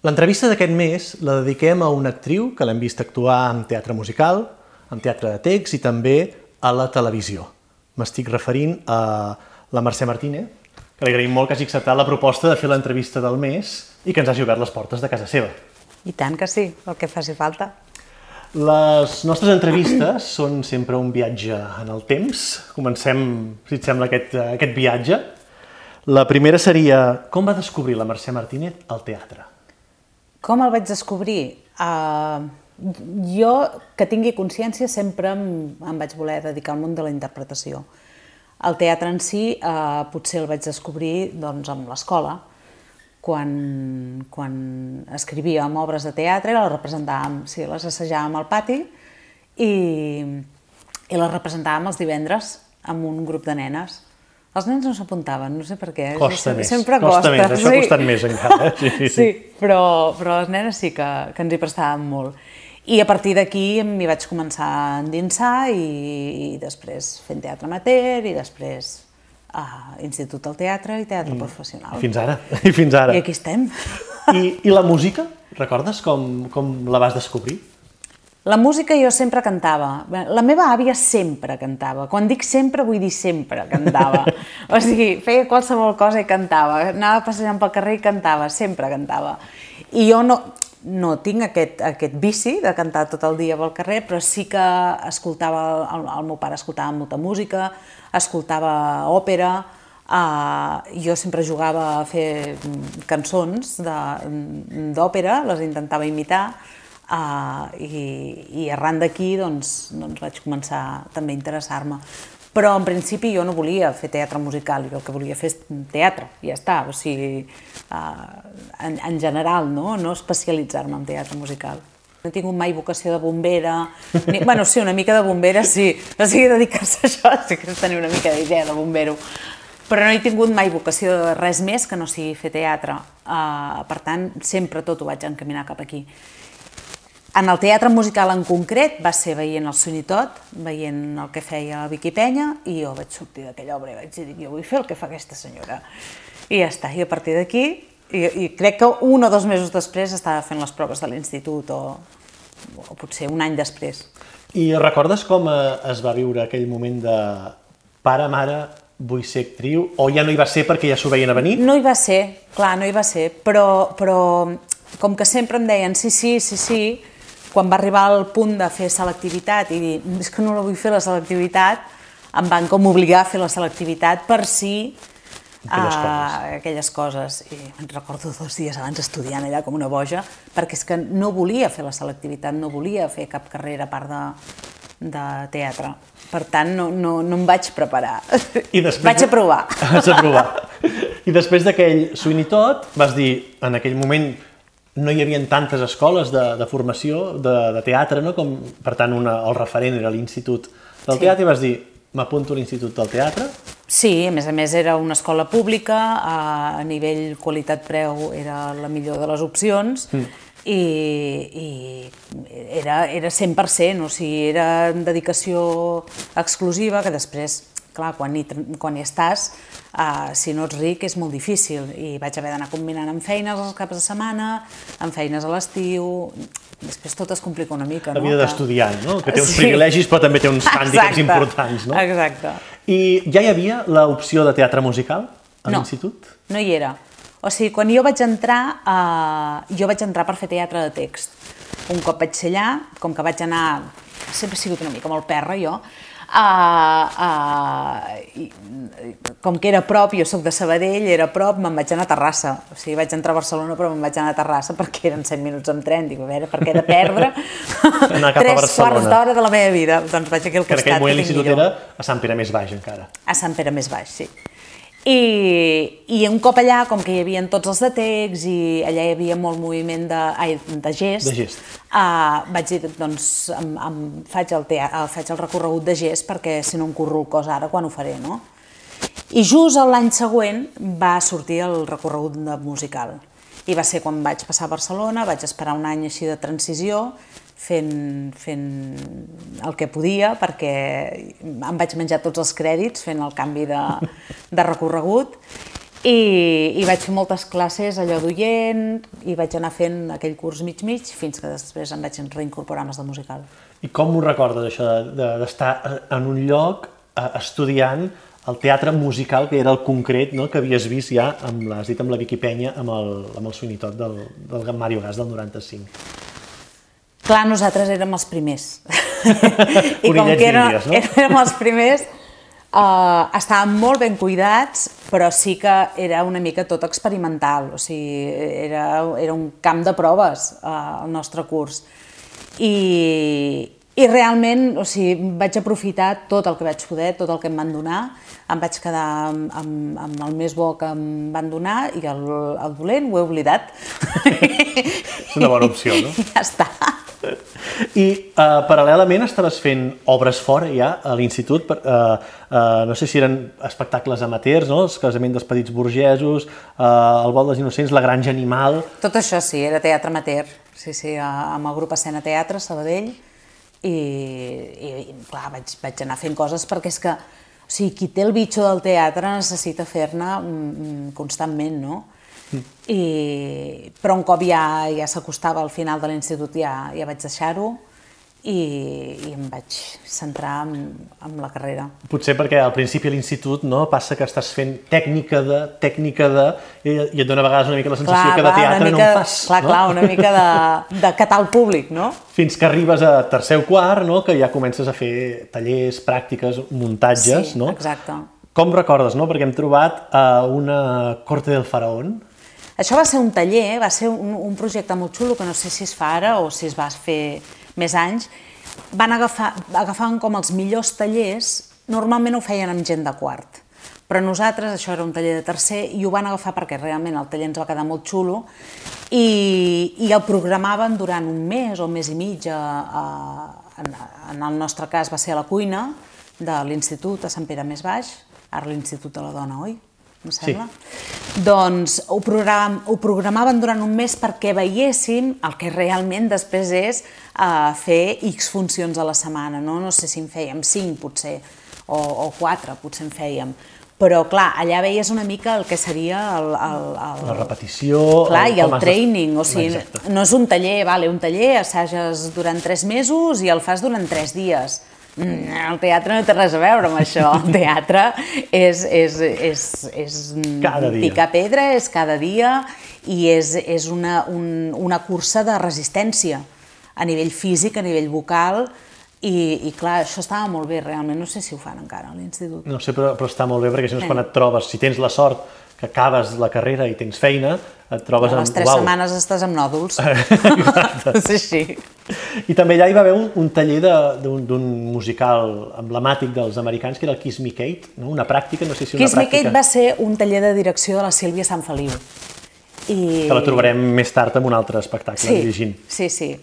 L'entrevista d'aquest mes la dediquem a una actriu que l'hem vist actuar en teatre musical, en teatre de text i també a la televisió. M'estic referint a la Mercè Martínez, que li agraïm molt que hagi acceptat la proposta de fer l'entrevista del mes i que ens hagi obert les portes de casa seva. I tant que sí, el que faci falta. Les nostres entrevistes són sempre un viatge en el temps. Comencem, si et sembla, aquest, aquest viatge. La primera seria, com va descobrir la Mercè Martínez el teatre? Com el vaig descobrir? Uh, jo, que tingui consciència, sempre em, em vaig voler dedicar al món de la interpretació. El teatre en si eh, potser el vaig descobrir doncs, amb l'escola, quan, quan escrivíem obres de teatre, les representàvem, sí, les assajàvem al pati i, i les representàvem els divendres amb un grup de nenes. Els nens no s'apuntaven, no sé per què. Costa més, sempre costa, costa més, això sí. ha costat més encara. Sí, sí. sí però, però les nenes sí que, que ens hi prestàvem molt. I a partir d'aquí m'hi vaig començar a endinsar i, i després fent teatre amateur i després a Institut del Teatre i Teatre mm. Professional. I fins ara, i fins ara. I aquí estem. I, I la música? Recordes com, com la vas descobrir? La música jo sempre cantava. La meva àvia sempre cantava. Quan dic sempre, vull dir sempre cantava. o sigui, feia qualsevol cosa i cantava. Anava passejant pel carrer i cantava, sempre cantava. I jo no, no tinc aquest, aquest vici de cantar tot el dia pel carrer, però sí que escoltava, el, el meu pare escoltava molta música, escoltava òpera, uh, jo sempre jugava a fer cançons d'òpera, les intentava imitar, uh, i, i arran d'aquí doncs, doncs vaig començar també a interessar-me. Però en principi jo no volia fer teatre musical, jo el que volia fer és teatre, i ja està, o sigui, uh, en, en general, no, no especialitzar-me en teatre musical. No he tingut mai vocació de bombera, ni, bueno, sí, una mica de bombera, sí, o sigui, dedicar-se a això sí que és tenir una mica d'idea de bombero, però no he tingut mai vocació de res més que no sigui fer teatre, uh, per tant, sempre tot ho vaig encaminar cap aquí. En el teatre musical en concret va ser veient el Sonitot, veient el que feia la Vicky Penya, i jo vaig sortir d'aquella obra i vaig dir, jo vull fer el que fa aquesta senyora. I ja està, i a partir d'aquí, i, i crec que un o dos mesos després estava fent les proves de l'institut, o, o potser un any després. I recordes com eh, es va viure aquell moment de pare, mare, vull ser actriu, o ja no hi va ser perquè ja s'ho veien a venir? No hi va ser, clar, no hi va ser, però, però com que sempre em deien sí, sí, sí, sí, quan va arribar al punt de fer selectivitat i dir, és que no la vull fer la selectivitat, em van com obligar a fer la selectivitat per si aquelles, uh, coses. aquelles coses. I me'n recordo dos dies abans estudiant allà com una boja, perquè és que no volia fer la selectivitat, no volia fer cap carrera a part de, de teatre. Per tant, no, no, no em vaig preparar. I després vaig a provar. Vaig a provar. I després d'aquell Sweeney Todd, vas dir, en aquell moment no hi havia tantes escoles de, de formació de, de teatre, no? com per tant una, el referent era l'Institut del sí. Teatre i vas dir m'apunto a l'Institut del Teatre? Sí, a més a més era una escola pública, a, a nivell qualitat-preu era la millor de les opcions mm. i, i era, era 100%, o sigui, era dedicació exclusiva que després clar, quan hi, quan hi estàs, uh, si no ets ric és molt difícil i vaig haver d'anar combinant amb feines els caps de setmana, amb feines a l'estiu, després tot es complica una mica. La vida no? d'estudiant, no? que té uns sí. privilegis però també té uns hàndicaps importants. No? Exacte. I ja hi havia l'opció de teatre musical a no, l'institut? No hi era. O sigui, quan jo vaig entrar, uh, jo vaig entrar per fer teatre de text. Un cop vaig ser allà, com que vaig anar, sempre he sigut una mica molt perra jo, Uh, uh, com que era prop, jo sóc de Sabadell, era prop, me'n vaig anar a Terrassa. O sigui, vaig entrar a Barcelona, però me'n vaig anar a Terrassa perquè eren 100 minuts amb tren. Dic, a veure, per què he de perdre tres quarts d'hora de la meva vida? Doncs vaig aquí al costat. Que en aquell moment l'institut era a Sant Pere més baix, encara. A Sant Pere més baix, sí. I, I un cop allà, com que hi havia tots els de text i allà hi havia molt moviment de, ai, de gest, de gest. Uh, vaig dir, doncs, em, em faig, el teatre, faig el recorregut de gest perquè si no em curro el cos ara, quan ho faré, no? I just l'any següent va sortir el recorregut de musical. I va ser quan vaig passar a Barcelona, vaig esperar un any així de transició, fent, fent el que podia perquè em vaig menjar tots els crèdits fent el canvi de, de recorregut I, i vaig fer moltes classes allò d'oient i vaig anar fent aquell curs mig-mig fins que després em vaig reincorporar els de musical. I com ho recordes, això d'estar de, de, en un lloc eh, estudiant el teatre musical, que era el concret no? que havies vist ja, amb, l'has dit amb la Vicky Penya, amb el, amb el suinitot del, del Mario Gas del 95. Clar, nosaltres érem els primers. I com que érem, no? érem els primers, Uh, estaven molt ben cuidats, però sí que era una mica tot experimental, o sigui, era, era un camp de proves uh, el nostre curs. I, i realment o sigui, vaig aprofitar tot el que vaig poder, tot el que em van donar, em vaig quedar amb, amb, amb el més bo que em van donar i el, el dolent ho he oblidat. És una bona opció, no? I ja està. I uh, paral·lelament estaves fent obres fora ja a l'institut, uh, uh, no sé si eren espectacles amateurs, no? el casament dels petits burgesos, uh, el vol dels innocents, la granja animal... Tot això sí, era teatre amateur, sí, sí, amb el grup Escena Teatre, Sabadell, i, i, i clar, vaig, vaig anar fent coses perquè és que o sigui, qui té el bitxo del teatre necessita fer-ne mm, mm, constantment, no? I, però un cop ja, ja s'acostava al final de l'institut ja, ja vaig deixar-ho i, i em vaig centrar en, en la carrera. Potser perquè al principi a l'institut no, passa que estàs fent tècnica de, tècnica de, i, i et dona a vegades una mica la sensació clar, que de teatre mica, no en fas. Clar, no? clar, una mica de, de catar el públic, no? Fins que arribes a tercer o quart, no, que ja comences a fer tallers, pràctiques, muntatges, sí, no? exacte. Com recordes, no? Perquè hem trobat uh, una Corte del Faraón, això va ser un taller, va ser un, un projecte molt xulo, que no sé si es fa ara o si es va fer més anys. Van agafar, agafaven com els millors tallers, normalment ho feien amb gent de quart, però nosaltres, això era un taller de tercer, i ho van agafar perquè realment el taller ens va quedar molt xulo, i, i el programaven durant un mes o un mes i mig, a, a, en, en el nostre cas va ser a la cuina de l'Institut a Sant Pere Més Baix, ara l'Institut de la Dona, oi? Em sembla? Sí. Doncs ho, program, ho programaven durant un mes perquè veiéssim el que realment després és uh, fer X funcions a la setmana, no? No sé si en fèiem 5 potser, o, o 4 potser en fèiem, però clar, allà veies una mica el que seria el... el, el... La repetició... Clar, el, i el training, o sigui, Exacte. no és un taller, vale, un taller assages durant 3 mesos i el fas durant 3 dies, el teatre no té res a veure amb això. El teatre és, és, és, és cada dia. picar pedra, és cada dia i és, és una, un, una cursa de resistència a nivell físic, a nivell vocal, i, i clar, això estava molt bé, realment. No sé si ho fan encara a l'institut. No sé, però, però està molt bé, perquè si no és quan et trobes, si tens la sort que acabes la carrera i tens feina, et trobes amb... les tres uau. setmanes estàs amb nòduls. sí, sí. I també allà hi va haver un, un taller d'un musical emblemàtic dels americans, que era el Kiss Me Kate, no? una pràctica, no sé si una Kiss pràctica... Me Kate va ser un taller de direcció de la Sílvia Sant Feliu. I... Que la trobarem més tard en un altre espectacle, sí, dirigint. Sí, sí.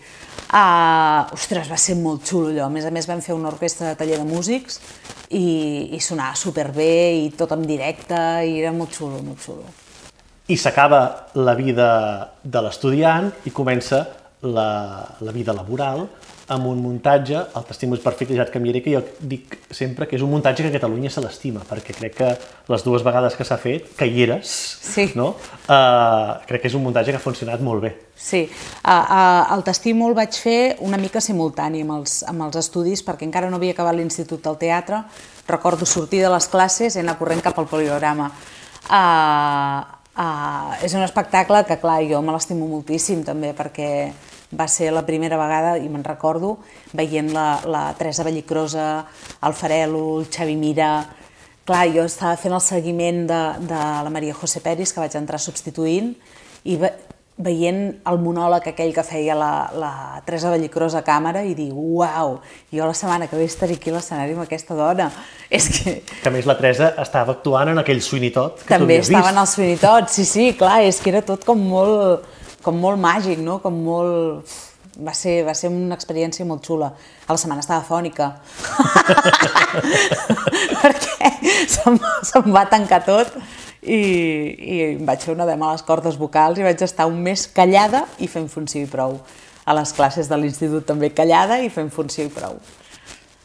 Uh, ostres, va ser molt xulo allò. A més a més vam fer una orquestra de taller de músics i, i sonava superbé i tot en directe i era molt xulo, molt xulo. I s'acaba la vida de l'estudiant i comença la, la vida laboral amb un muntatge, el testimoni perfecte Gerard Camilleri, que jo dic sempre que és un muntatge que a Catalunya se l'estima, perquè crec que les dues vegades que s'ha fet, que hi eres, sí. no? Uh, crec que és un muntatge que ha funcionat molt bé. Sí, uh, uh, el testimoni el vaig fer una mica simultani amb els, amb els estudis, perquè encara no havia acabat l'Institut del Teatre, recordo sortir de les classes i anar corrent cap al poligrama. Uh, uh, és un espectacle que, clar, jo me l'estimo moltíssim també, perquè va ser la primera vegada, i me'n recordo, veient la, la Teresa Vallicrosa, el Farelo, el Xavi Mira... Clar, jo estava fent el seguiment de, de la Maria José Peris, que vaig entrar substituint, i ve, veient el monòleg aquell que feia la, la Teresa Vallicrós a càmera i dir, uau, jo la setmana que ve estaré aquí a l'escenari amb aquesta dona. És que... Que a més la Teresa estava actuant en aquell suinitot que També estava vist. en el suinitot, sí, sí, clar, és que era tot com molt com molt màgic, no? com molt... Va ser, va ser una experiència molt xula. A la setmana estava fònica. Perquè se'm, se'm va tancar tot i, i em vaig fer una dema a les cordes vocals i vaig estar un mes callada i fent funció i prou. A les classes de l'institut també callada i fent funció i prou.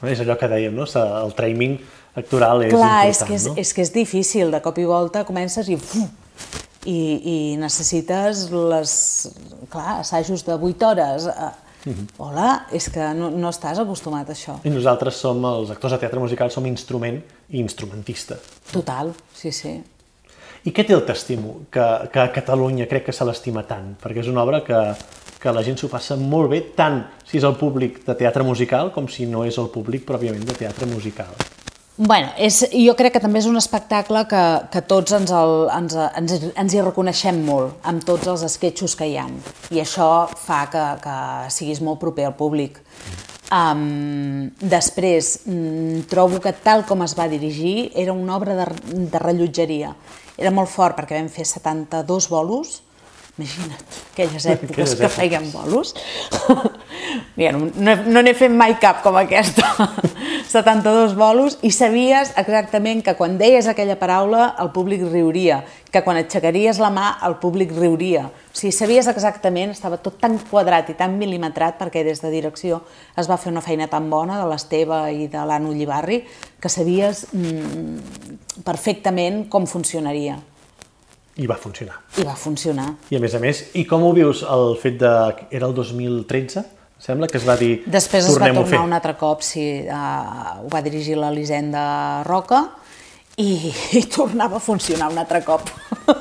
És allò que dèiem, no? El training actoral és Clar, important, és que és, no? és que és difícil, de cop i volta comences i... Uf, i, i necessites les, clar, assajos de 8 hores. Mhm. Hola, és que no, no estàs acostumat a això. I nosaltres som, els actors de teatre musical, som instrument i instrumentista. Total, sí, sí. I què té el t'estimo, que, que a Catalunya crec que se l'estima tant? Perquè és una obra que, que la gent s'ho passa molt bé, tant si és el públic de teatre musical com si no és el públic pròpiament de teatre musical. Bueno, és, jo crec que també és un espectacle que, que tots ens, el, ens, ens, ens hi reconeixem molt, amb tots els esquetxos que hi ha. I això fa que, que siguis molt proper al públic. Um, després, mm, trobo que tal com es va dirigir era una obra de, de rellotgeria. Era molt fort perquè vam fer 72 bolos, imagina't, aquelles èpoques Aquelles que èpoques. feien bolos. Mira, no, no n'he fet mai cap com aquesta. 72 bolos i sabies exactament que quan deies aquella paraula el públic riuria, que quan aixecaries la mà el públic riuria. O sigui, sabies exactament, estava tot tan quadrat i tan mil·limetrat perquè des de direcció es va fer una feina tan bona de l'Esteve i de l'Anna Ullibarri que sabies mm, perfectament com funcionaria. I va funcionar. I va funcionar. I a més a més, i com ho vius el fet de... Era el 2013? Sembla que es va dir Després es va tornar fer. un altre cop, sí, uh, ho va dirigir l'Elisenda Roca i, i tornava a funcionar un altre cop.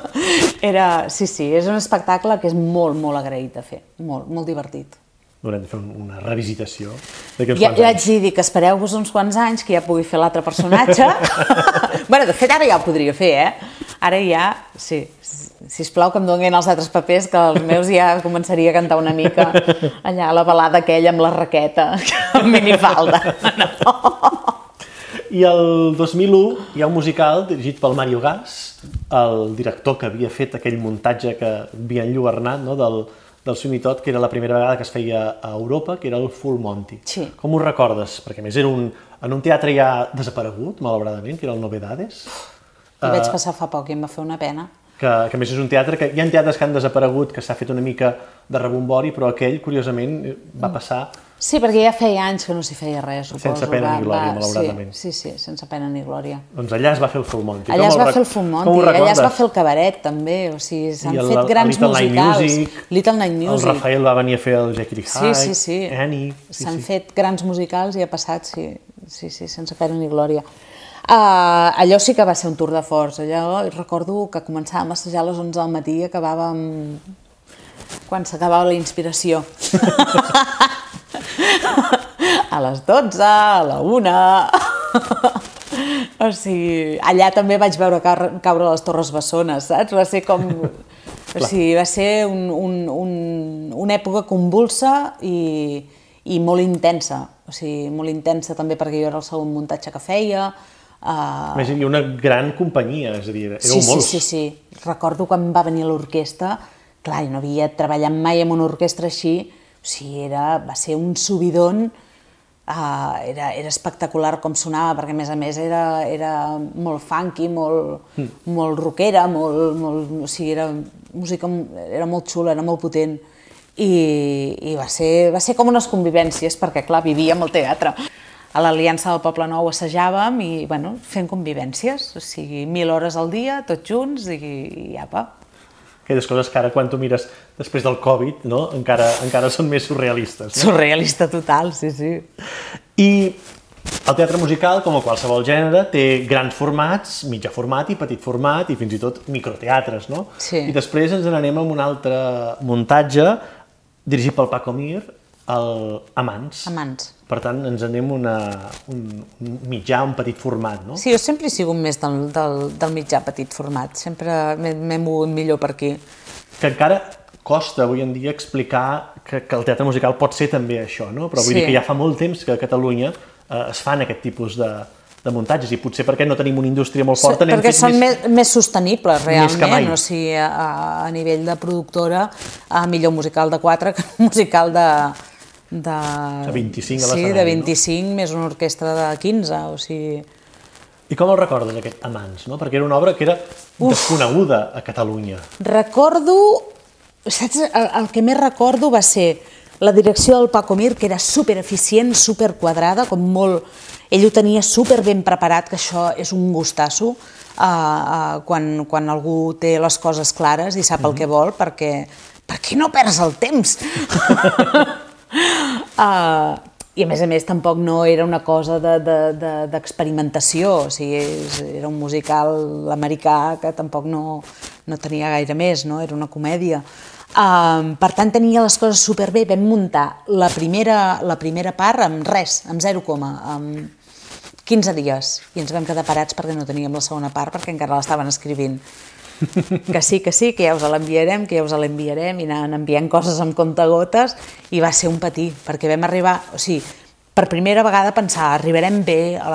Era, sí, sí, és un espectacle que és molt, molt agraït de fer, molt, molt divertit. Haurem de fer un- una revisitació d'aquí uns Ja, quants ja anys. de dir que espereu-vos uns quants anys que ja pugui fer l'altre personatge. bueno, de fet, ara ja ho podria fer, eh? Ara ja, sí, si plau que em donin els altres papers, que els meus ja començaria a cantar una mica allà la balada aquella amb la raqueta, amb minifalda. No. I el 2001 hi ha un musical dirigit pel Mario Gas, el director que havia fet aquell muntatge que havia enlluernat no, del, del Sweeney Todd, que era la primera vegada que es feia a Europa, que era el Full Monty. Sí. Com ho recordes? Perquè més era un, en un teatre ja desaparegut, malauradament, que era el Novedades, Hi vaig passar fa poc i em va fer una pena. que, que a més és un teatre que hi ha teatres que han desaparegut, que s'ha fet una mica de rebombori, però aquell, curiosament, va passar Sí, perquè ja feia anys que no s'hi feia res, suposo. Sense pena ni glòria, malauradament. Sí, sí, sí, sense pena ni glòria. Doncs allà es va fer el Full Monty. Allà es va fer el Full Monty, allà es va fer el cabaret també, o sigui, s'han fet el grans Little Night musicals. Music, Little Night Music. El Rafael va venir a fer el Jekyll Sí, Hyde, sí, sí. Annie... Sí, S'han sí. fet grans musicals i ha passat, sí, sí, sí sense pena ni glòria. Uh, allò sí que va ser un tour de força. Allò recordo que començàvem a assajar a les 11 del matí i acabàvem quan s'acabava la inspiració. a les 12, a la 1... o sigui, allà també vaig veure caure, les Torres Bessones, saps? Va ser com... O sigui, va ser un, un, un, una època convulsa i, i molt intensa. O sigui, molt intensa també perquè jo era el segon muntatge que feia. Uh, A més, hi una gran companyia, és a dir, éreu sí, sí, molts. sí, sí. Recordo quan va venir l'orquestra, clar, jo no havia treballat mai amb una orquestra així, o sigui, era, va ser un subidon, uh, era, era espectacular com sonava, perquè a més a més era, era molt funky, molt, mm. molt rockera, molt, molt, o sigui, era música, era molt xula, era molt potent, i, i va, ser, va ser com unes convivències, perquè clar, vivíem al teatre. A l'Aliança del Poble Nou assajàvem i, bueno, fent convivències, o sigui, mil hores al dia, tots junts, i, i apa. Aquelles coses que ara, quan tu mires després del Covid, no? encara, encara són més surrealistes. No? Surrealista total, sí, sí. I el teatre musical, com a qualsevol gènere, té grans formats, mitjà format i petit format, i fins i tot microteatres, no? Sí. I després ens n'anem amb un altre muntatge, dirigit pel Paco Mir, el Amants. Amants. Per tant, ens anem una, un, un mitjà, un petit format, no? Sí, jo sempre he sigut més del, del, del mitjà petit format, sempre m'he mogut millor per aquí. Que encara costa avui en dia explicar que, que el teatre musical pot ser també això, no? Però vull Sí. dir que ja fa molt temps que a Catalunya eh, es fan aquest tipus de, de muntatges i potser perquè no tenim una indústria molt forta n'hem perquè són més... més, més sostenibles Més realment, o sigui, a, a nivell de productora, a millor musical de 4 que musical de, de... De 25 a Sí, l'escenari, de no? 25 més una orquestra de 15, o sigui... I com el recordes, aquest Amants, no? Perquè era una obra que era desconeguda a Catalunya. Recordo, saps, el, el que més recordo va ser La direcció del Paco Mir, que era super eficient, super quadrada, com molt... Ell ho tenia super ben preparat, que això és un gustasso, uh, uh, quan, quan algú té les coses clares i sap el que vol, perquè, perquè no perds el temps. uh, I a més a més tampoc no era una cosa d'experimentació, de, de, de o sigui, era un musical americà que tampoc no, no tenia gaire més, no? era una comèdia. Um, per tant, tenia les coses superbé, vam muntar la primera, la primera part amb res, amb 0, amb 15 dies, i ens vam quedar parats perquè no teníem la segona part, perquè encara l'estaven escrivint. Que sí, que sí, que ja us l'enviarem, que ja us l'enviarem, i anaven enviant coses amb comptagotes, i va ser un patí, perquè vam arribar, o sigui, per primera vegada pensar, arribarem bé a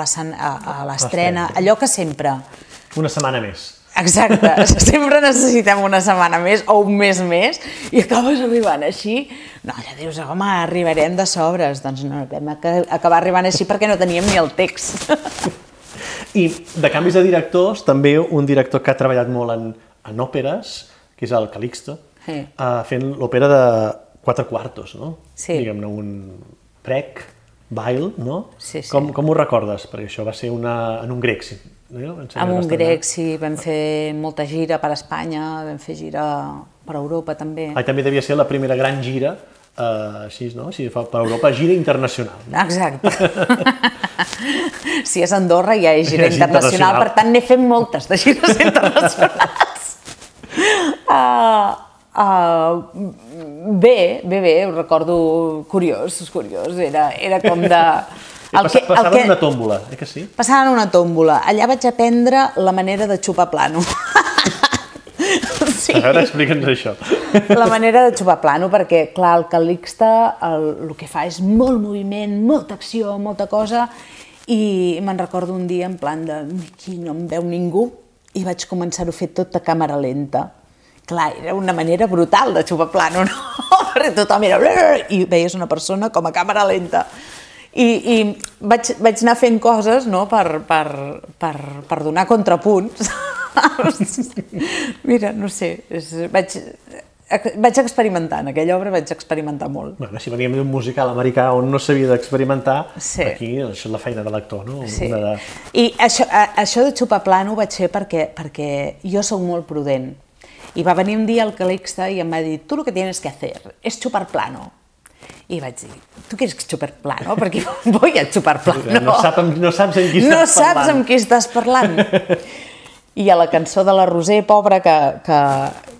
l'estrena, allò que sempre... Una setmana més. Exacte, sempre necessitem una setmana més o un mes més i acabes arribant així. No, ja dius, home, arribarem de sobres. Doncs no, vam acabar arribant així perquè no teníem ni el text. I de canvis de directors, també un director que ha treballat molt en, en òperes, que és el Calixto, sí. uh, fent l'òpera de quatre quartos, no? Sí. Diguem-ne, un prec, bail, no? Sí, sí. Com, com ho recordes? Perquè això va ser una, en un grec, sí. No? Amb un grec, sí, vam fer molta gira per Espanya, vam fer gira per Europa també. Ah, també devia ser la primera gran gira, uh, així, no? Si fa per Europa, gira internacional. No? Exacte. si és Andorra ja és gira és internacional, internacional, per tant n'he fet moltes de gires internacionals. uh, uh, bé, bé, bé, ho recordo curiós, curiós, era, era com de el que, passaven el que... una tòmbola, eh que sí? Passaven una tòmbola. Allà vaig aprendre la manera de xupar plano. Sí. A veure, explica'ns això. La manera de xupar plano, perquè, clar, el Calixte el, el que fa és molt moviment, molta acció, molta cosa, i me'n recordo un dia en plan de aquí no em veu ningú, i vaig començar-ho a fer tot a càmera lenta. Clar, era una manera brutal de xupar plano, no? Perquè tothom era... I veies una persona com a càmera lenta i, i vaig, vaig anar fent coses no, per, per, per, per donar contrapunts. Mira, no sé, és, vaig, vaig experimentar, en aquella obra vaig experimentar molt. Bueno, si veníem d'un musical americà on no s'havia d'experimentar, sí. aquí això és la feina de l'actor, no? Sí. Una de... I això, això de xupar plano ho vaig fer perquè, perquè jo sóc molt prudent. I va venir un dia el Calixte i em va dir, tu el que tienes que hacer es chupar plano. I vaig dir, tu quieres xupar plano? Perquè voy a xupar plano. No, sap, no saps amb qui no estàs parlant. No saps amb qui estàs parlant. I a la cançó de la Roser, pobra, que, que,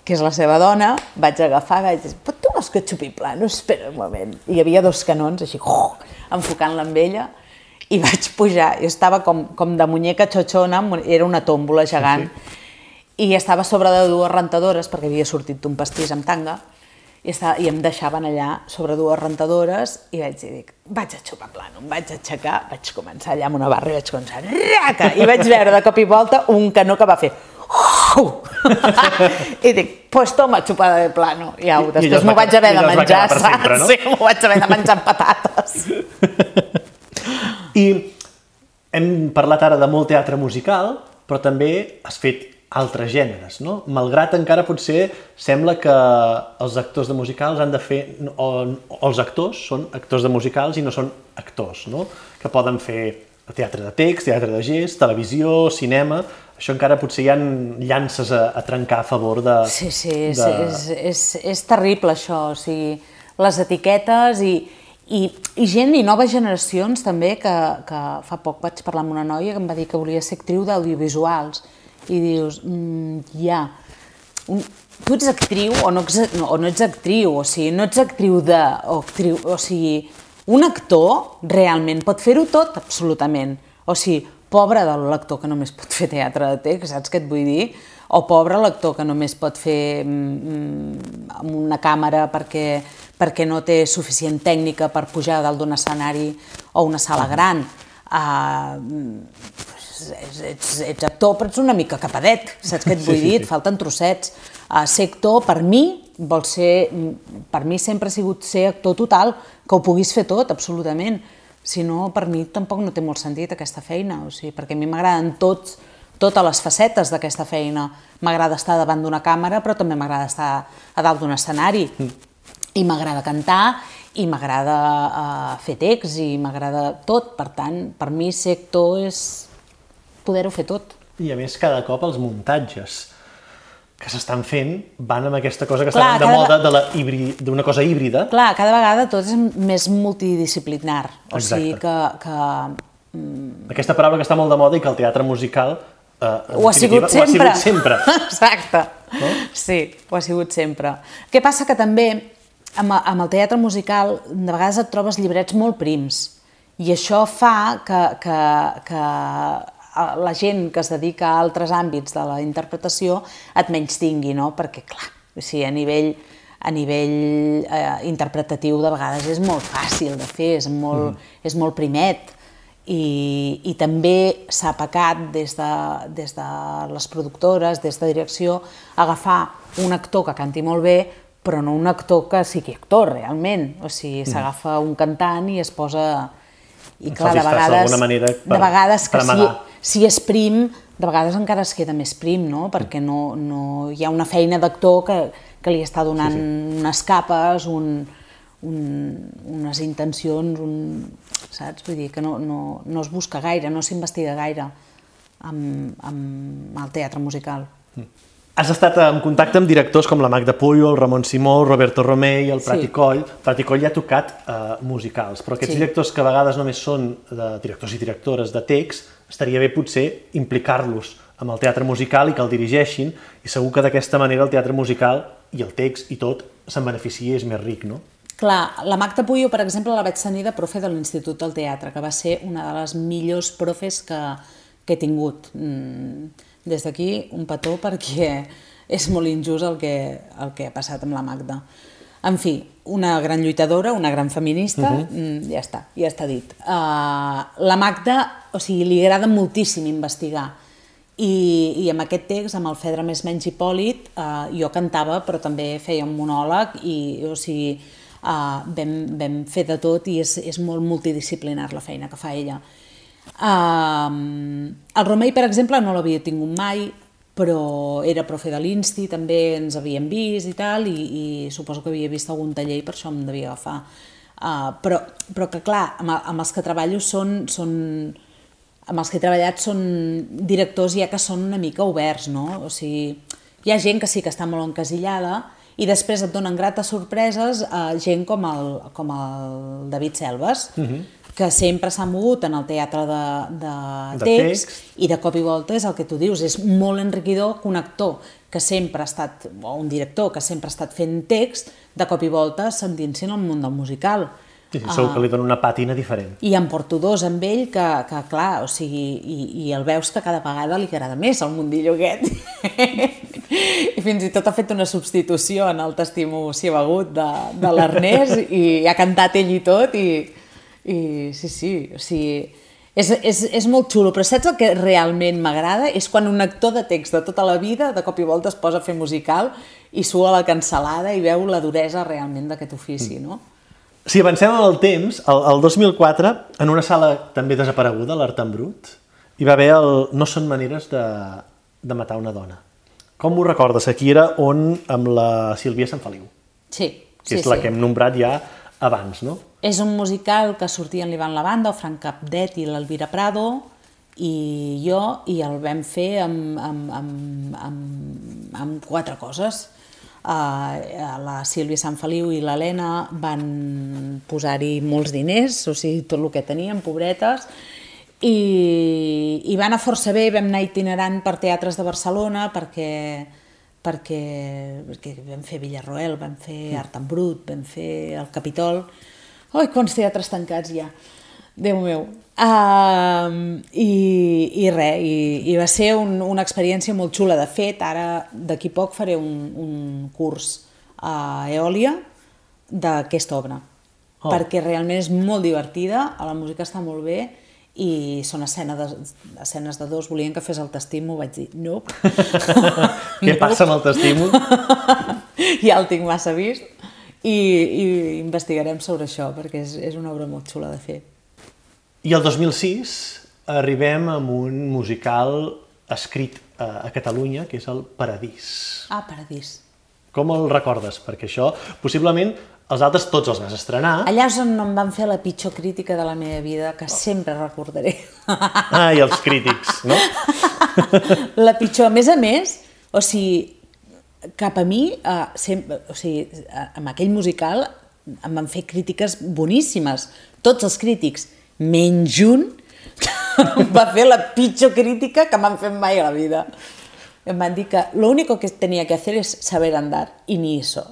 que és la seva dona, vaig agafar vaig dir, però tu vols que xupi plano? Espera un moment. I hi havia dos canons, així, oh, enfocant-la amb ella, i vaig pujar. Jo estava com, com de muñeca xoxona, era una tòmbola gegant, sí, sí. i estava sobre de dues rentadores, perquè havia sortit d'un pastís amb tanga, i, estava, i em deixaven allà sobre dues rentadores i vaig dir, dic, vaig a xupar plano, em vaig aixecar, vaig començar allà amb una barra i vaig començar, raca, i vaig veure de cop i volta un canó que va fer uh! i dic, pues toma xupada de plano. I au, després m'ho vaig haver de menjar, saps? Sempre, no? Sí, m'ho vaig haver de menjar amb patates. I hem parlat ara de molt teatre musical, però també has fet altres gèneres, no? Malgrat encara potser sembla que els actors de musicals han de fer, o, o els actors són actors de musicals i no són actors, no? Que poden fer teatre de text, teatre de gest, televisió, cinema, això encara potser hi ha llances a, a trencar a favor de... Sí, sí, és, de... és, és, és terrible això, o sigui, les etiquetes i, i, i gent i noves generacions també, que, que fa poc vaig parlar amb una noia que em va dir que volia ser actriu d'audiovisuals, i dius, mm, ja, un, tu ets actriu o no, o no ets actriu, o sigui, no ets actriu de, o, actriu, o sigui, un actor realment pot fer-ho tot, absolutament. O sigui, pobre de l'actor que només pot fer teatre de text, saps què et vull dir? O pobre l'actor que només pot fer mm, amb una càmera perquè, perquè no té suficient tècnica per pujar dalt d'un escenari o una sala gran. Uh, ets, ets, ets actor, però ets una mica capadet, saps què et vull sí, dir? Sí, sí. Et falten trossets. Uh, ser actor, per mi, vol ser, per mi sempre ha sigut ser actor total, que ho puguis fer tot, absolutament. Si no, per mi tampoc no té molt sentit aquesta feina, o sigui, perquè a mi m'agraden tots, totes les facetes d'aquesta feina. M'agrada estar davant d'una càmera, però també m'agrada estar a dalt d'un escenari. Mm. I m'agrada cantar, i m'agrada uh, fer text i m'agrada tot, per tant, per mi ser actor és poder-ho fer tot. I a més, cada cop els muntatges que s'estan fent van amb aquesta cosa que Clar, està de moda d'una cosa híbrida. Clar, cada vegada tot és més multidisciplinar, o sigui Exacte. que, que Aquesta paraula que està molt de moda i que el teatre musical eh, ho ha sigut sempre. Ho ha sigut sempre. Exacte. No? Sí, ho ha sigut sempre. Què passa que també amb, amb el teatre musical de vegades et trobes llibrets molt prims i això fa que, que, que la gent que es dedica a altres àmbits de la interpretació et menys tingui, no? Perquè, clar, o sigui, a nivell, a nivell eh, interpretatiu de vegades és molt fàcil de fer, és molt, mm. és molt primet i, i també s'ha pecat des de, des de les productores, des de direcció, agafar un actor que canti molt bé, però no un actor que sigui actor, realment. O sigui, s'agafa un cantant i es posa... I clar, de vegades, manera per- de vegades que si, si és prim, de vegades encara es queda més prim, no? Perquè no, no, hi ha una feina d'actor que, que li està donant sí, sí. unes capes, un, un, unes intencions, un, saps? Vull dir que no, no, no es busca gaire, no s'investiga gaire amb, amb el teatre musical. Has estat en contacte amb directors com la Magda Puyo, el Ramon Simó, el Roberto Romei, el Prati Sí. Coll. Prati Coll ja ha tocat eh, musicals, però aquests Sí. directors que a vegades només són de directors i directores de text, estaria bé potser implicar-los amb el teatre musical i que el dirigeixin, i segur que d'aquesta manera el teatre musical i el text i tot se'n beneficia és més ric, no? Clar, la Magda Puyo, per exemple, la vaig tenir de profe de l'Institut del Teatre, que va ser una de les millors profes que, que he tingut. Mm, Des d'aquí, un petó perquè és molt injust el que, el que ha passat amb la Magda. En fi, una gran lluitadora, una gran feminista, uh -huh. mm, ja està, ja està dit. Uh, la Magda, o sigui, li agrada moltíssim investigar, i, i amb aquest text, amb el Fedra més menys Hipòlit, eh, jo cantava però també feia un monòleg i o sigui, eh, vam, vam fer de tot i és, és molt multidisciplinar la feina que fa ella. Eh, el Romei, per exemple, no l'havia tingut mai, però era profe de l'Insti, també ens havíem vist i tal, i, i suposo que havia vist algun taller i per això em devia agafar. Uh, però, però que clar, amb, amb els que treballo són, són, amb els que he treballat són directors ja que són una mica oberts, no? O sigui, hi ha gent que sí que està molt encasillada i després et donen grates sorpreses a gent com el, com el David Selves, uh -huh. Que sempre s'ha mogut en el teatre de, de, De text, text. i de cop i volta és el que tu dius, és molt enriquidor que un actor que sempre ha estat, o un director que sempre ha estat fent text, de cop i volta s'endinsin al món del musical. Sí, sí, segur que li dona una pàtina diferent. I en porto dos amb ell que, que clar, o sigui, i, i el veus que cada vegada li agrada més el mundillo aquest. I fins i tot ha fet una substitució en el t'estimo si ha begut de, de l'Ernest i ha cantat ell i tot i, i sí, sí, o sigui, és, és, és molt xulo, però saps el que realment m'agrada? És quan un actor de text de tota la vida de cop i volta es posa a fer musical i sua la cancel·lada i veu la duresa realment d'aquest ofici, no? Si avancem en el temps, el, el 2004, en una sala també desapareguda, l'Art en Brut, hi va haver el No són maneres de, de matar una dona. Com ho recordes? Aquí era on amb la Sílvia Sant Feliu, Sí, que sí, és la sí. que hem nombrat ja abans, no? És un musical que sortia en l'Ivan Lavanda, el Frank Capdet i l'Elvira Prado, i jo, i el vam fer amb, amb, amb, amb, amb quatre coses. Uh, la Sílvia Sant Feliu i l'Helena van posar-hi molts diners, o sigui, tot el que tenien, pobretes, i, i va anar força bé, vam anar itinerant per teatres de Barcelona perquè, perquè, perquè vam fer Villarroel, vam fer Art en Brut, vam fer el Capitol... Ai, quants teatres tancats hi ha! Déu meu! Uh, i, I res, i, i va ser un, una experiència molt xula. De fet, ara d'aquí poc faré un, un curs a Eòlia d'aquesta obra, Oh. oh. perquè realment és molt divertida, la música està molt bé i són escena de, escenes de dos, volien que fes el t'estimo, vaig dir no. Què passa amb el t'estimo? ja el tinc massa vist i, i investigarem sobre això perquè és, és una obra molt xula de fer. I el 2006 arribem amb un musical escrit a, a Catalunya, que és el Paradís. Ah, Paradís. Com el recordes? Perquè això, possiblement, Els altres tots els vas estrenar. Allà és on em van fer la pitjor crítica de la meva vida, que sempre recordaré. Ah, i els crítics, no? la pitjor. A més a més, o sigui, cap a mi, uh, sempre, o sigui, uh, amb aquell musical em van fer crítiques boníssimes, tots els crítics, menys un, em va fer la pitjor crítica que m'han fet mai a la vida. Em van dir que lo único que tenía que hacer es saber andar, i ni eso.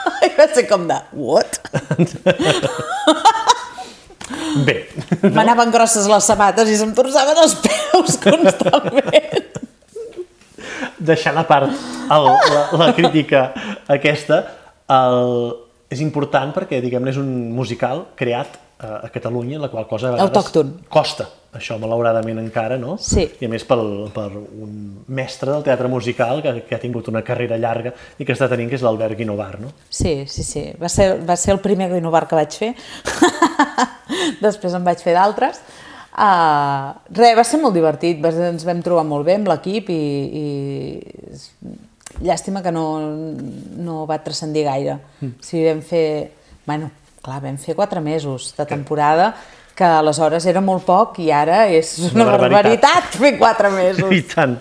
I va ser com de, what? Bé, M'anaven grosses les sabates i se'm torçaven els peus constantment. deixant a part el, la, la crítica aquesta, el, és important perquè, diguem-ne, és un musical creat a, Catalunya, la qual cosa a vegades Autòcton. costa, això malauradament encara, no? Sí. I a més pel, per un mestre del teatre musical que, que ha tingut una carrera llarga i que està tenint, que és l'Albert Guinovar, no? Sí, sí, sí. Va ser, va ser el primer Guinovar que vaig fer. Després en vaig fer d'altres. Uh, res, va ser molt divertit, va, ens vam trobar molt bé amb l'equip i, i llàstima que no, no va transcendir gaire. Mm. O sigui, vam fer... Bueno, clar, vam fer quatre mesos de temporada, que aleshores era molt poc i ara és una, Una barbaritat. barbaritat fer quatre mesos. I tant.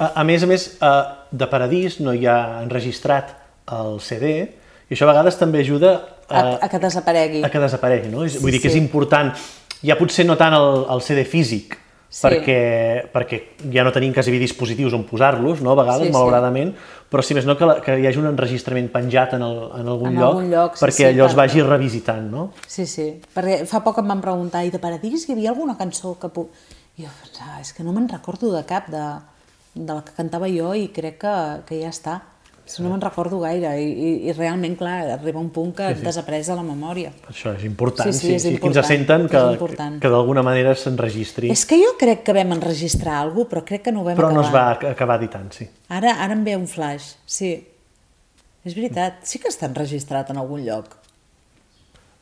A, a més a més, eh, de Paradís no hi ha enregistrat el CD i això a vegades també ajuda A, a que desaparegui. a que desaparegui, no? És- Vull Sí, dir que és sí. important, ja potser no tant el, el CD físic, Sí. perquè, perquè ja no tenim quasi dispositius on posar-los, no? a vegades, Sí, sí. malauradament, però si més no que, la, que hi hagi un enregistrament penjat en, el, en algun En lloc, algun lloc, sí, perquè sí, allò es per- vagi revisitant, no? Sí, sí, perquè fa poc em van preguntar, i de Paradís hi havia alguna cançó que... Pu... I jo pensava, és que no me'n recordo de cap de, de la que cantava jo i crec que, que ja està. Que no me'n recordo gaire i, i, i realment, clar, arriba un punt que sí, sí. desapareix de la memòria. Això és important, Sí, sí, és sí, que ens important, senten que, important. que d'alguna manera s'enregistri, És que jo crec que vam enregistrar alguna cosa, però crec que no ho vam però acabar. no es va ac- acabar editant, sí. Ara, ara em ve un flash, sí. És veritat, sí que està enregistrat en algun lloc.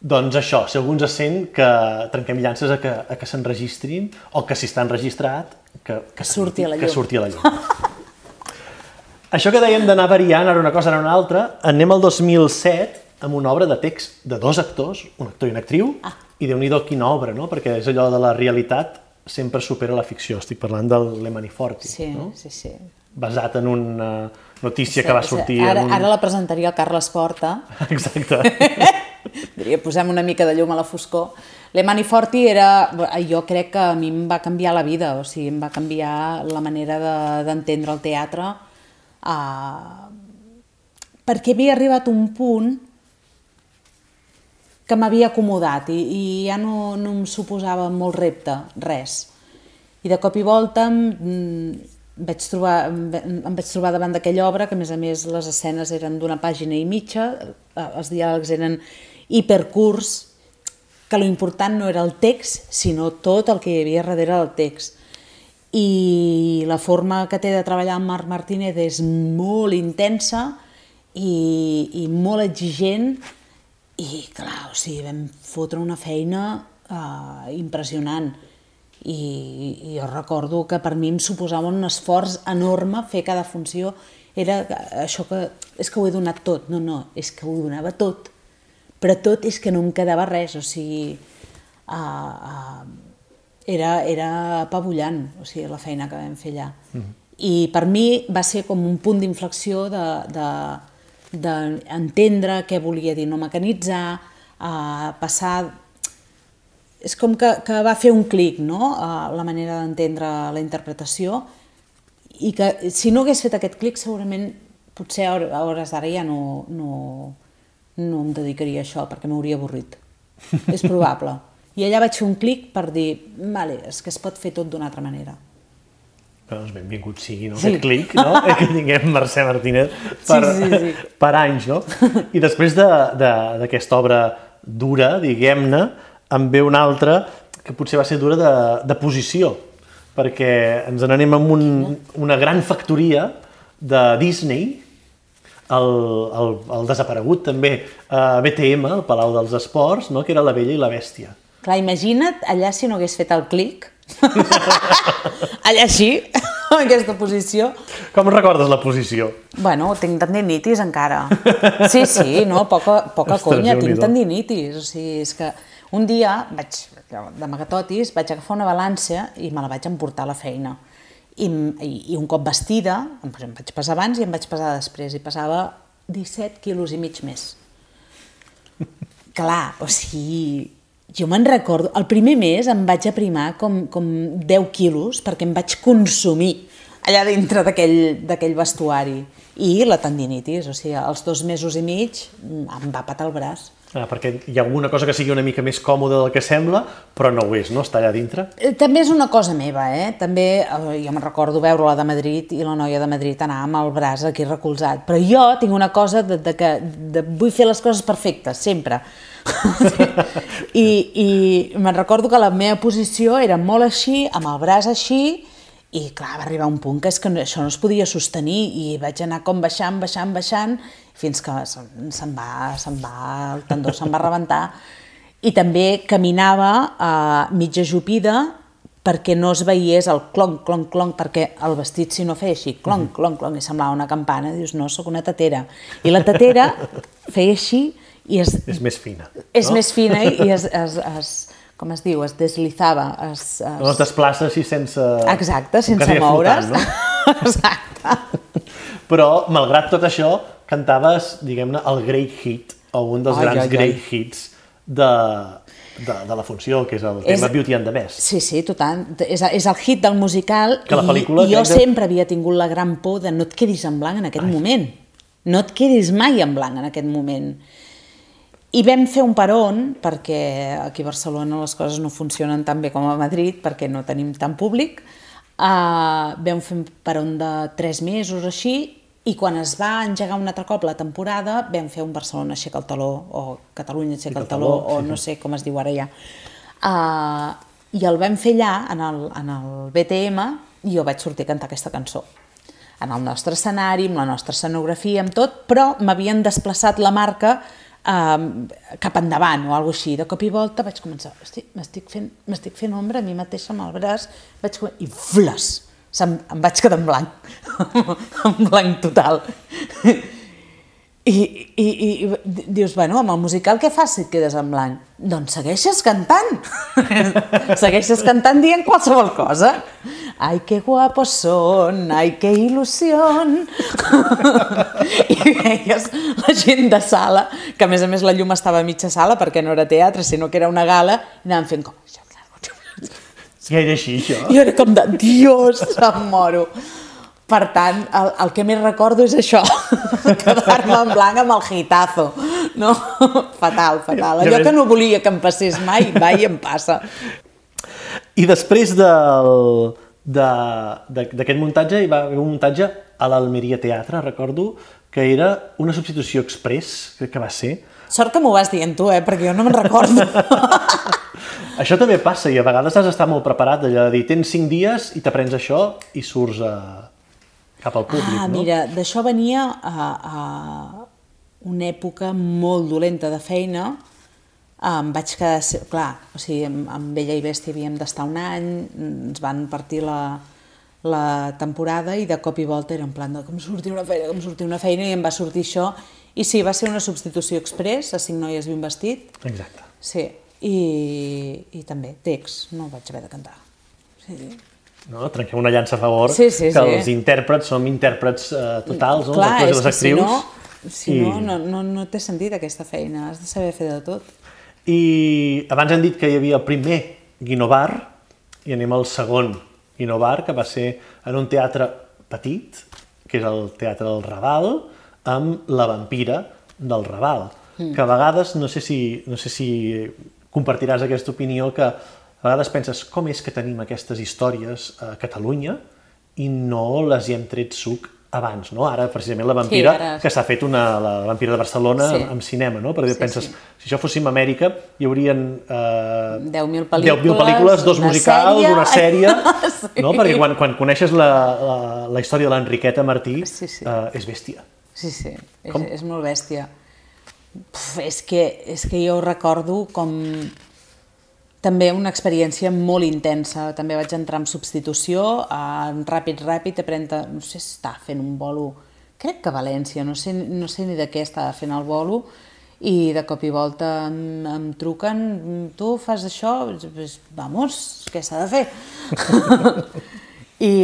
Doncs això, si algú ens sent, que trenquem llances a que, a que s'enregistrin, o que si està enregistrat, que, que, surti a la Que llum. surti a la llum. Això que dèiem d'anar variant, ara una cosa, ara una altra, anem al 2007 amb una obra de text de dos actors, un actor i una actriu, ah. i déu nhi quina obra, no? Perquè és allò de la realitat sempre supera la ficció. Estic parlant del Le Maniforti, Sí, no? sí, sí. basat en una notícia que va sortir... Ara, en un... ara la presentaria el Carles Porta, Exacte. Diria, posem una mica de llum a la foscor. Le Maniforti era, jo crec que a mi em va canviar la vida, o sigui, em va canviar la manera de- d'entendre el teatre, uh, perquè havia arribat un punt que m'havia acomodat i, i ja no, no em suposava molt repte, res. I de cop i volta em, vaig trobar, em, va- em vaig trobar davant d'aquella obra, que a més a més les escenes eren d'una pàgina i mitja, eh, els diàlegs eren hipercurts, que lo important no era el text, sinó tot el que hi havia darrere del text. I la forma que té de treballar amb Marc Martínez és molt intensa i, i molt exigent. I clar, o sigui, vam fotre una feina uh, impressionant. I, i jo recordo que per mi em suposava un esforç enorme fer cada funció. Era això que és que ho he donat tot, no, no, és que ho donava tot. Però tot és que no em quedava res, o sigui uh, uh, era, era apabullant, o sigui, la feina que vam fer allà. Mm -hmm. I per mi va ser com un punt d'inflexió de, de, d'entendre què volia dir no mecanitzar, a passar... És com que, que va fer un clic, no?, a la manera d'entendre la interpretació i que si no hagués fet aquest clic segurament potser a hores d'ara ja no, no, no em dedicaria a això perquè m'hauria avorrit. És probable. I allà vaig fer un clic per dir, vale, és que es pot fer tot d'una altra manera. Doncs benvingut sigui, no? Sí. Aquest clic, no? que tinguem Mercè Martínez per, Sí, sí, sí. per anys, no? I després de- de- d'aquesta obra dura, diguem-ne, en ve una altra que potser va ser dura de, de posició, perquè ens n'anem amb un, una gran factoria de Disney, el, el, el desaparegut també a BTM, el Palau dels Esports, no? que era La Bella i la Bèstia. Clar, imagina't allà si no hagués fet el clic. allà sí. en aquesta posició. Com recordes la posició? Bueno, tinc tendinitis encara. Sí, sí, no, poca, poca Ostres, conya, tinc tendinitis. O sigui, és que un dia vaig, d'amagatotis, vaig agafar una balança i me la vaig emportar a la feina. I, i, i un cop vestida, em, em vaig pesar abans i em vaig pesar després, i pesava 17 quilos i mig més. Clar, o sigui, jo me'n recordo, el primer mes em vaig aprimar com, com 10 quilos perquè em vaig consumir allà dintre d'aquell vestuari. I la tendinitis, o sigui, els dos mesos i mig em va patar el braç. Ah, perquè hi ha alguna cosa que sigui una mica més còmoda del que sembla, però no ho és, no? Està allà dintre. Eh, També és una cosa meva, eh? També, eh, jo me'n recordo veure-la de Madrid i la noia de Madrid anar amb el braç aquí recolzat. Però jo tinc una cosa de, de que de, vull fer les coses perfectes, sempre. I, i me'n recordo que la meva posició era molt així, amb el braç així, i clar, va arribar un punt que és que això no es podia sostenir i vaig anar com baixant, baixant, baixant, fins que se'n va, se'n va, el tendó se'n va rebentar. I també caminava eh, mitja jupida perquè no es veiés el clonc, clonc, clonc, perquè el vestit si no feia així, clonc, clonc, clonc, i semblava una campana, dius, no, sóc una tatera. I la tatera feia així i es, És més fina. és no? més fina i es, es, es, com es diu, es deslizava, es, es... No es desplaça així sense... Exacte, sense moure's. flotant, no? Exacte. Però, malgrat tot això, cantaves, diguem-ne, el great hit, o un dels Ai, grans ai, ai. great hits de, de, de la funció, que és el tema És- Beauty and the Beast. Sí, sí, total. És, és el hit del musical Que la i, i jo que- sempre havia tingut la gran por de no et quedis en blanc en aquest moment. No et quedis mai en blanc en aquest moment. I vam fer un peron, perquè aquí a Barcelona les coses no funcionen tan bé com a Madrid, perquè no tenim tant públic. Uh, vam fer un peron de tres mesos així, i quan es va engegar un altre cop la temporada, vam fer un Barcelona aixeca el taló, o Catalunya aixeca el taló, o no sé com es diu ara ja. Uh, I el vam fer allà, en el, en el BTM, i jo vaig sortir a cantar aquesta cançó en el nostre escenari, amb la nostra escenografia, amb tot, però m'havien desplaçat la marca eh, cap endavant o alguna així. De cop i volta vaig començar, m'estic fent, fent ombra a mi mateixa amb el braç, vaig, com- i flas, se'm, em vaig quedar en blanc, en blanc total. I, i, i dius, bueno, amb el musical què fas si et quedes en blanc? Doncs segueixes cantant. segueixes cantant dient qualsevol cosa. Ai, que guapos son, ai, que il·lusió. I veies la gent de sala, que a més a més la llum estava a mitja sala perquè no era teatre, sinó que era una gala, i anaven fent com... Ja era així, això. I jo era com de, dios, em moro. Per tant, el, el que més recordo és això, quedar-me en blanc amb el hitazo. No? Fatal, fatal. Allò que no volia que em passés mai, va i em passa. I després del- de- de- d'aquest muntatge hi va haver un muntatge a l'Almeria Teatre, recordo, que era una substitució express, crec que va ser. Sort que m'ho vas dient tu, eh? perquè jo no me'n recordo. Això també passa i a vegades has d'estar molt preparat, allò de dir, tens cinc dies i t'aprens això i surts a... cap al públic, ah, no? mira, d'això venia a, a una època molt dolenta de feina. Em vaig quedar... Clar, o sigui, amb Bella i Bèstia havíem d'estar un any, ens van partir la, la temporada i de cop i volta era en plan de com sortir una feina, com sortir una feina i em va sortir això. I sí, va ser una substitució express, a cinc noies i un vestit. Exacte. Sí, i, i també text, no vaig haver de cantar. Sí. No? Trenquem una llança a favor, Sí, sí, que sí. els intèrprets som intèrprets eh, totals, no? Clar, els actors i les que si actrius. no, si I- no, no, no, no té sentit aquesta feina, has de saber fer de tot. I abans hem dit que hi havia el primer Guinovar i anem al segon Guinovar, que va ser en un teatre petit, que és el Teatre del Raval, amb La vampira del Raval, mm. que a vegades, no sé, si, no sé si compartiràs aquesta opinió, que a vegades penses com és que tenim aquestes històries a Catalunya i no les hi hem tret suc abans, no? Ara, precisament, la vampira, ara- que s'ha fet una, la vampira de Barcelona Sí. sí. amb cinema, no? Perquè Sí, penses, sí. si això fóssim a Amèrica, hi haurien eh, 10.000 10.000 pel·lícules, pel·lícules, dos una musicals, sèrie. una sèrie, Sí. no? Perquè quan, quan coneixes la, la, la història de l'Enriqueta Martí, Sí, sí. Eh, és bèstia. Sí, sí, és, Com? és molt bèstia. Puf, és, que, és que jo recordo com... també una experiència molt intensa. També vaig entrar en substitució, en ràpid, ràpid, aprenta, no sé si està fent un bolo, crec que a València, no sé, no sé ni de què estava fent el bolo, i de cop i volta em, em truquen, tu fas això? Pues, vamos, què s'ha de fer? I,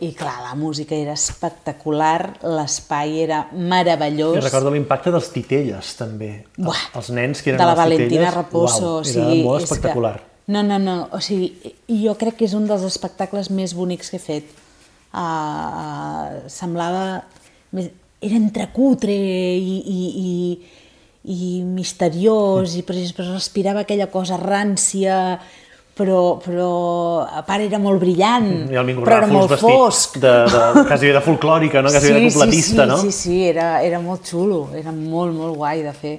i clar, la música era espectacular, l'espai era meravellós. I recordo l'impacte dels titelles, també. Buah, els nens que eren de la Valentina titelles, Raposo, uau, o sigui, era molt espectacular. Que, no, no, no, o sigui, jo crec que és un dels espectacles més bonics que he fet. Uh, semblava... Més, era entrecutre i, i, i, i misteriós, i però, però respirava aquella cosa rància, però, però a part era molt brillant, I el però era molt fosc. De, de, quasi de folclòrica, no? quasi de completista, sí, no? Sí, sí, era, era molt xulo, era molt, molt guai de fer.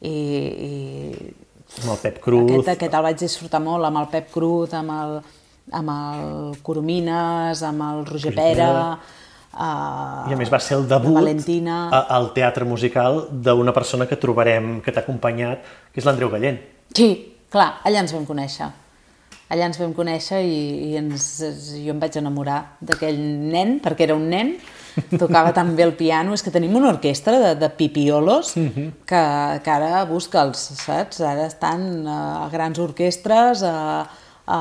I, i Amb el Pep Cruz. aquest, aquest el vaig disfrutar molt, amb el Pep Cruz, amb el, amb el Coromines, amb el Roger Pera, uh, I a més va ser el debut Valentina... a- al teatre musical d'una persona que trobarem, que t'ha acompanyat, que és l'Andreu Gallent. Sí, clar, allà ens vam conèixer. Allà ens vam conèixer i, i ens, jo em vaig enamorar d'aquell nen, perquè era un nen, tocava tan bé el piano, és que tenim una orquestra de, de pipiolos que, que ara busca'ls, saps? Ara estan a grans orquestres, a, a,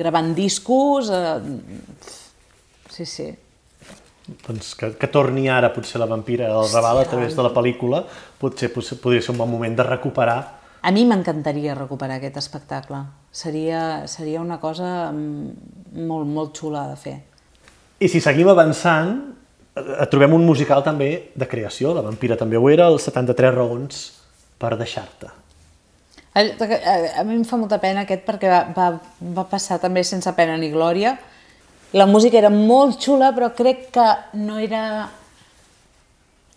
gravant discos, a... sí, sí. Doncs que, que torni ara potser la vampira al Raval a través de la pel·lícula, potser, potser podria ser un bon moment de recuperar A mi m'encantaria recuperar aquest espectacle. Seria, seria una cosa mm, molt, molt xula de fer. I si seguim avançant, eh, trobem un musical també de creació, la vampira també ho era, els 73 raons per deixar-te. A, a, a mi em fa molta pena aquest perquè va, va, va passar també sense pena ni glòria. La música era molt xula, però crec que no era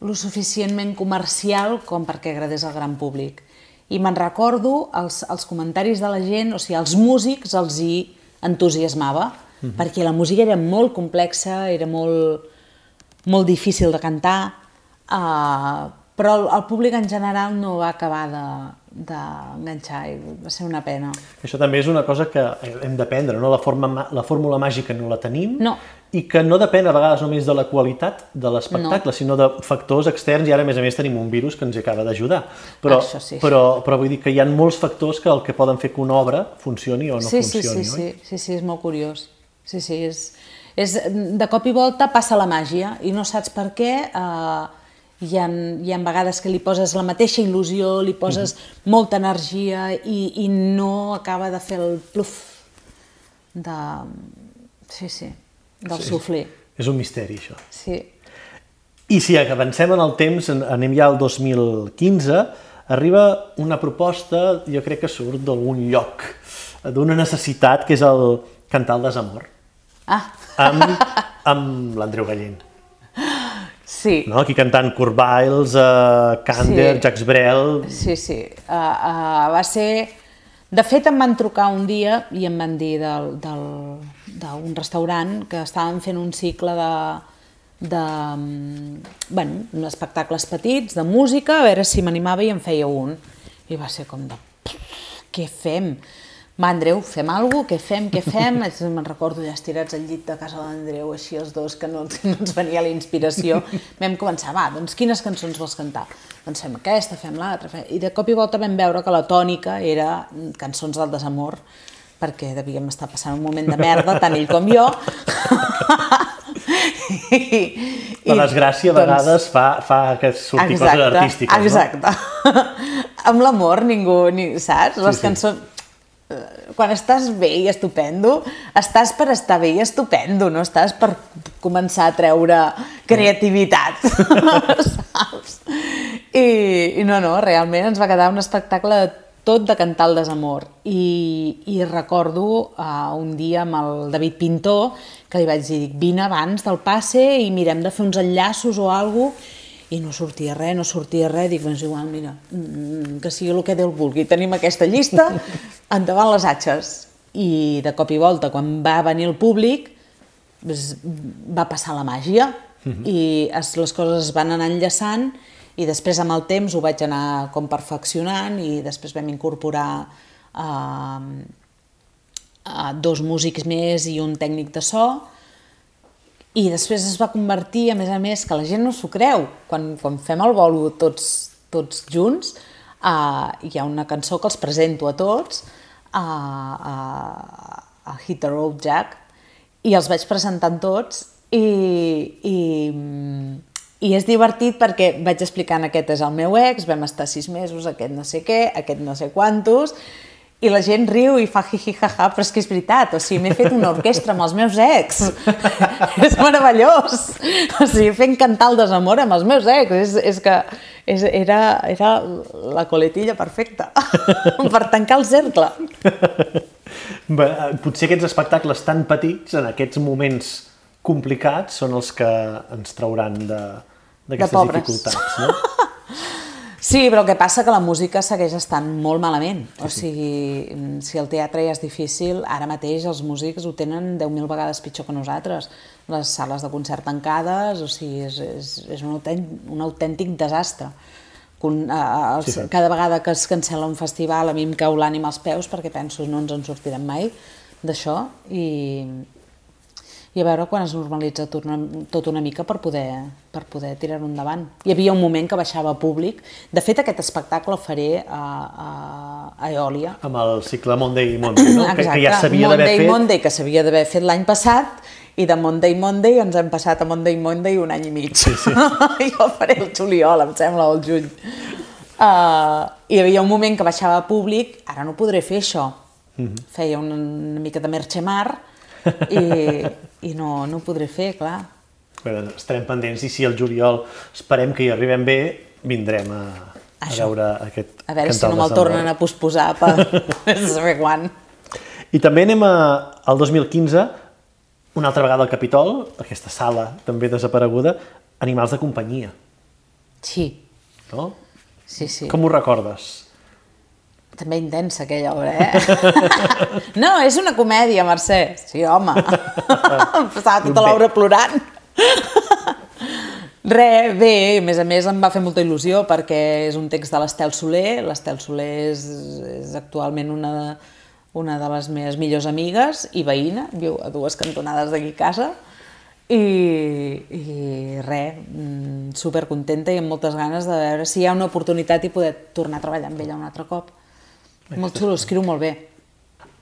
lo suficientment comercial com perquè agradés al gran públic. I me'n recordo els, els comentaris de la gent, o sigui, els músics els hi entusiasmava, perquè la música era molt complexa, era molt, molt difícil de cantar, uh, però el, el públic en general no va acabar de- d'enganxar de, i va ser una pena. Això també és una cosa que hem d'aprendre, no? La, forma, ma- la fórmula màgica no la tenim No. i que no depèn a vegades només de la qualitat de l'espectacle, sinó de factors externs i ara a més a més tenim un virus que ens acaba d'ajudar. Però, Això sí. però, però vull dir que hi ha molts factors que el que poden fer que una obra funcioni o no sí, sí, funcioni, sí, oi? sí, sí, sí, és molt curiós. Sí, sí, és, és, de cop i volta passa la màgia i no saps per què. Eh, hi, ha, hi ha vegades que li poses la mateixa il·lusió, li poses molta energia i, i no acaba de fer el pluf de... Sí, sí, del Sí. suflé. És un misteri, això. Sí. I si avancem en el temps, anem ja al 2015, arriba una proposta, jo crec que surt d'algun lloc, d'una necessitat, que és el cantar el desamor, Ah, amb, amb l'Andreu Gallent. Sí. No? Aquí cantant Kurt Weill, uh, Kander, Sí. Jacques Brel... Sí, sí. Uh, uh, va ser... De fet, em van trucar un dia i em van dir d'un restaurant que estaven fent un cicle de, de mm, bueno, espectacles petits, de música, a veure si m'animava i en feia un. I va ser com de... Què fem? Va, Andreu, fem alguna cosa? Què fem? Què fem? Me'n recordo ja estirats al llit de casa de l'Andreu, així els dos, que no, no ens venia la inspiració. Vam començar, va, doncs quines cançons vols cantar? Doncs fem aquesta, fem l'altra. Fem... I de cop i volta vam veure que la tònica era cançons del desamor, perquè devíem estar passant un moment de merda, tant ell com jo. I, La desgràcia a doncs, vegades fa, fa que surti coses artístiques, no? Exacte. Amb l'amor ningú, ni, saps? Les sí. cançons... eh, Quan estàs bé i estupendo, estàs per estar bé i estupendo, no estàs per començar a treure creativitat, saps? I, I no, no, realment ens va quedar un espectacle tot de cantar el desamor. I, i recordo uh, un dia amb el David Pintó que li vaig dir, vine abans del passe i mirem de fer uns enllaços o alguna cosa, i no sortia res, no sortia res, dic, doncs igual, mira, mm, que sigui el que Déu vulgui, tenim aquesta llista, endavant les atxes. I de cop i volta, quan va venir el públic, doncs, va passar la màgia i es, les coses es van anar enllaçant i després amb el temps ho vaig anar com perfeccionant i després vam incorporar eh, eh, dos músics més i un tècnic de so, i després es va convertir, a més a més, que la gent no s'ho creu, quan, quan fem el bolo tots, tots junts, eh, hi ha una cançó que els presento a tots, a, a, a Hit the Road Jack, i els vaig presentant tots, i, i, i és divertit perquè vaig explicant aquest és el meu ex, vam estar sis mesos, aquest no sé què, aquest no sé quantos, i la gent riu i fa hi ha però és que és veritat, o sigui, m'he fet una orquestra amb els meus ex, és meravellós, o sigui, fent cantar el desamor amb els meus ex, és, és que és, era, era la coletilla perfecta per tancar el cercle. Bé, potser aquests espectacles tan petits, en aquests moments complicats, són els que ens trauran d'aquestes dificultats, no? Sí, però el que passa que la música segueix estant molt malament. O sigui, si el teatre ja és difícil, ara mateix els músics ho tenen 10.000 vegades pitjor que nosaltres. Les sales de concert tancades, o sigui, és, és, és un, autèntic, un autèntic desastre. Con, uh, els, sí, sí. Cada vegada que es cancela un festival a mi em cau l'ànima als peus perquè penso no ens en sortirem mai d'això i, i a veure quan es normalitza tot una, tot una mica per poder, per poder tirar-ho endavant. Hi havia un moment que baixava públic. De fet, aquest espectacle el faré a, a, a Eòlia. Amb el cicle Monday Monday, no? Exacte. Que, que ja s'havia d'haver fet. Monday, que s'havia d'haver fet l'any passat, i de Monday Monday ens hem passat a Monday Monday un any i mig. Sí, sí. jo faré el juliol, em sembla, o el juny. Uh, hi havia un moment que baixava públic, ara no podré fer això. Uh mhm. -huh. Feia una, una mica de merxemar i, i no, no ho podré fer, clar. Bé, estarem pendents i si el juliol esperem que hi arribem bé, vindrem a, a veure aquest A veure si no me'l tornen a posposar per saber quan. I també anem a, al 2015, una altra vegada al Capitol, aquesta sala també desapareguda, Animals de companyia. Sí. No? Sí, sí. Com ho recordes? També intensa aquella obra, eh? no, és una comèdia, Mercè. Sí, home. passava tota l'obra plorant. Re, bé, a més a més em va fer molta il·lusió perquè és un text de l'Estel Soler. L'Estel Soler és, és actualment una, una de les meves millors amigues i veïna, viu a dues cantonades d'aquí a casa. I, i res, mm, super contenta i amb moltes ganes de veure si hi ha una oportunitat i poder tornar a treballar amb ella un altre cop. Molt xulo, escriu molt bé.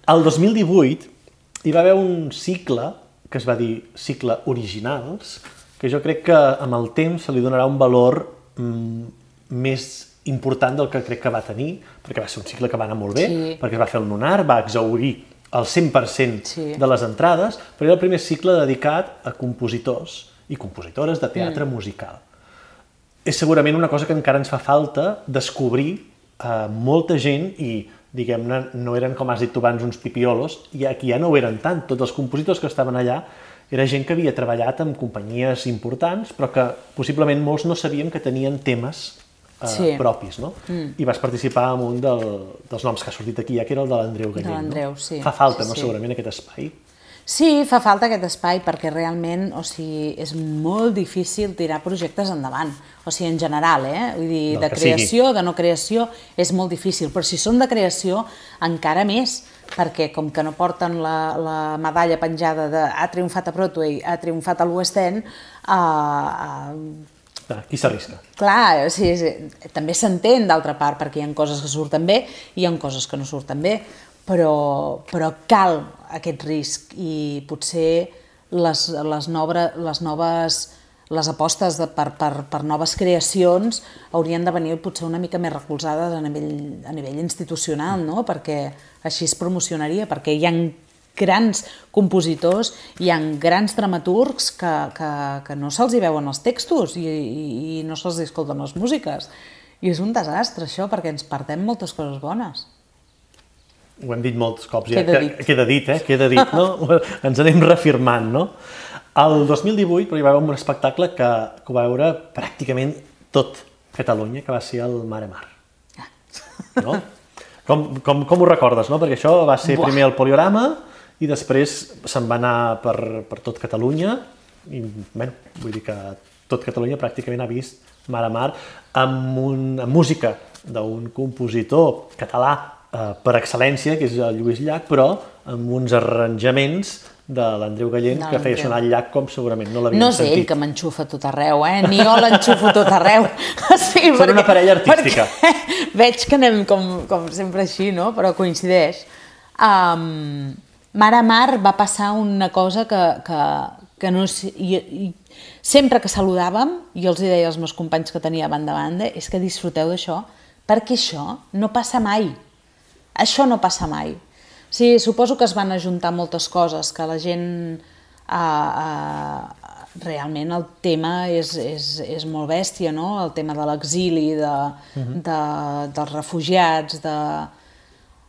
El 2018 hi va haver un cicle que es va dir cicle originals, que jo crec que amb el temps se li donarà un valor mm, més important del que crec que va tenir, perquè va ser un cicle que va anar molt bé, sí. perquè es va fer el Nunar, va exaurir el 100% sí. de les entrades, però era el primer cicle dedicat a compositors i compositores de teatre mm. musical. És segurament una cosa que encara ens fa falta descobrir a eh, molta gent i diguem-ne, no eren, com has dit tu abans, uns pipiolos, i aquí ja no ho eren tant. Tots els compositors que estaven allà era gent que havia treballat amb companyies importants, però que possiblement molts no sabíem que tenien temes eh, sí. propis, no? Mm. I vas participar en un del, dels noms que ha sortit aquí, ja que era el de l'Andreu Gallent, no? sí. Fa falta, sí, no, sí. segurament, aquest espai? Sí, fa falta aquest espai perquè realment o sigui, és molt difícil tirar projectes endavant. O sigui, en general, eh? Vull dir, de creació, sigui. de no creació, és molt difícil. Però si són de creació, encara més, perquè com que no porten la, la medalla penjada de ha triomfat a Broadway, ha triomfat a l'West End, uh, uh, qui s'arrisca? Clar, o sigui, sí, també s'entén d'altra part, perquè hi ha coses que surten bé i hi ha coses que no surten bé, però, però cal aquest risc i potser les, les, nobre, les noves les apostes de, per, per, per noves creacions haurien de venir potser una mica més recolzades a nivell, a nivell institucional, no? perquè així es promocionaria, perquè hi ha grans compositors, hi ha grans dramaturgs que, que, que no se'ls hi veuen els textos i, i, i no se'ls escolten les músiques. I és un desastre això, perquè ens perdem moltes coses bones ho hem dit molts cops ja, queda dit, queda dit, eh? queda dit no? ens anem reafirmant, no? El 2018 però hi va haver un espectacle que, que va veure pràcticament tot Catalunya, que va ser el Mare Mar. Ah. No? Com, com, com ho recordes, no? Perquè això va ser Buah. primer el poliorama i després se'n va anar per, per tot Catalunya i, bueno, vull dir que tot Catalunya pràcticament ha vist Mar a Mar amb, un, amb música d'un compositor català eh, per excel·lència, que és el Lluís Llach, però amb uns arranjaments de l'Andreu Gallent, De que feia sonar el llach com segurament no l'havíem No és sentit. ell que m'enxufa a tot arreu, eh? Ni jo l'enxufo a tot arreu. Sí, Són una parella artística. Perquè veig que anem com, com sempre així, no? Però coincideix. Um, Mare Mar va passar una cosa que, que, que no sé... I, i, sempre que saludàvem, jo els hi deia als meus companys que tenia banda a banda, és que disfruteu d'això, perquè això no passa mai. Això no passa mai. Sí, suposo que es van ajuntar moltes coses, que la gent... Uh, uh, realment el tema és, és, és molt bèstia, no? El tema de l'exili, de, de, dels refugiats, de...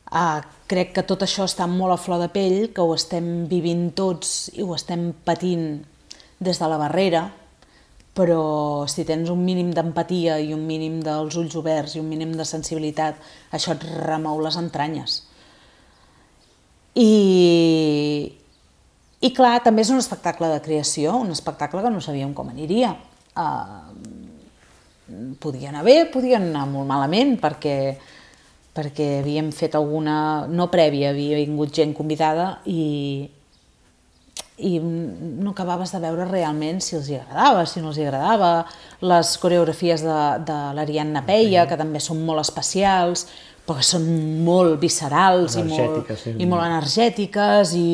Uh, crec que tot això està molt a flor de pell, que ho estem vivint tots i ho estem patint des de la barrera, però si tens un mínim d'empatia i un mínim dels ulls oberts i un mínim de sensibilitat, això et remou les entranyes. I, i clar, també és un espectacle de creació, un espectacle que no sabíem com aniria. Uh, podia anar bé, podia anar molt malament, perquè, perquè havíem fet alguna... no prèvia, havia vingut gent convidada i, i no acabaves de veure realment si els hi agradava, si no els hi agradava, les coreografies de, de l'Ariadna Peia, que també són molt especials, perquè són molt viscerals i molt, sí. i molt energètiques i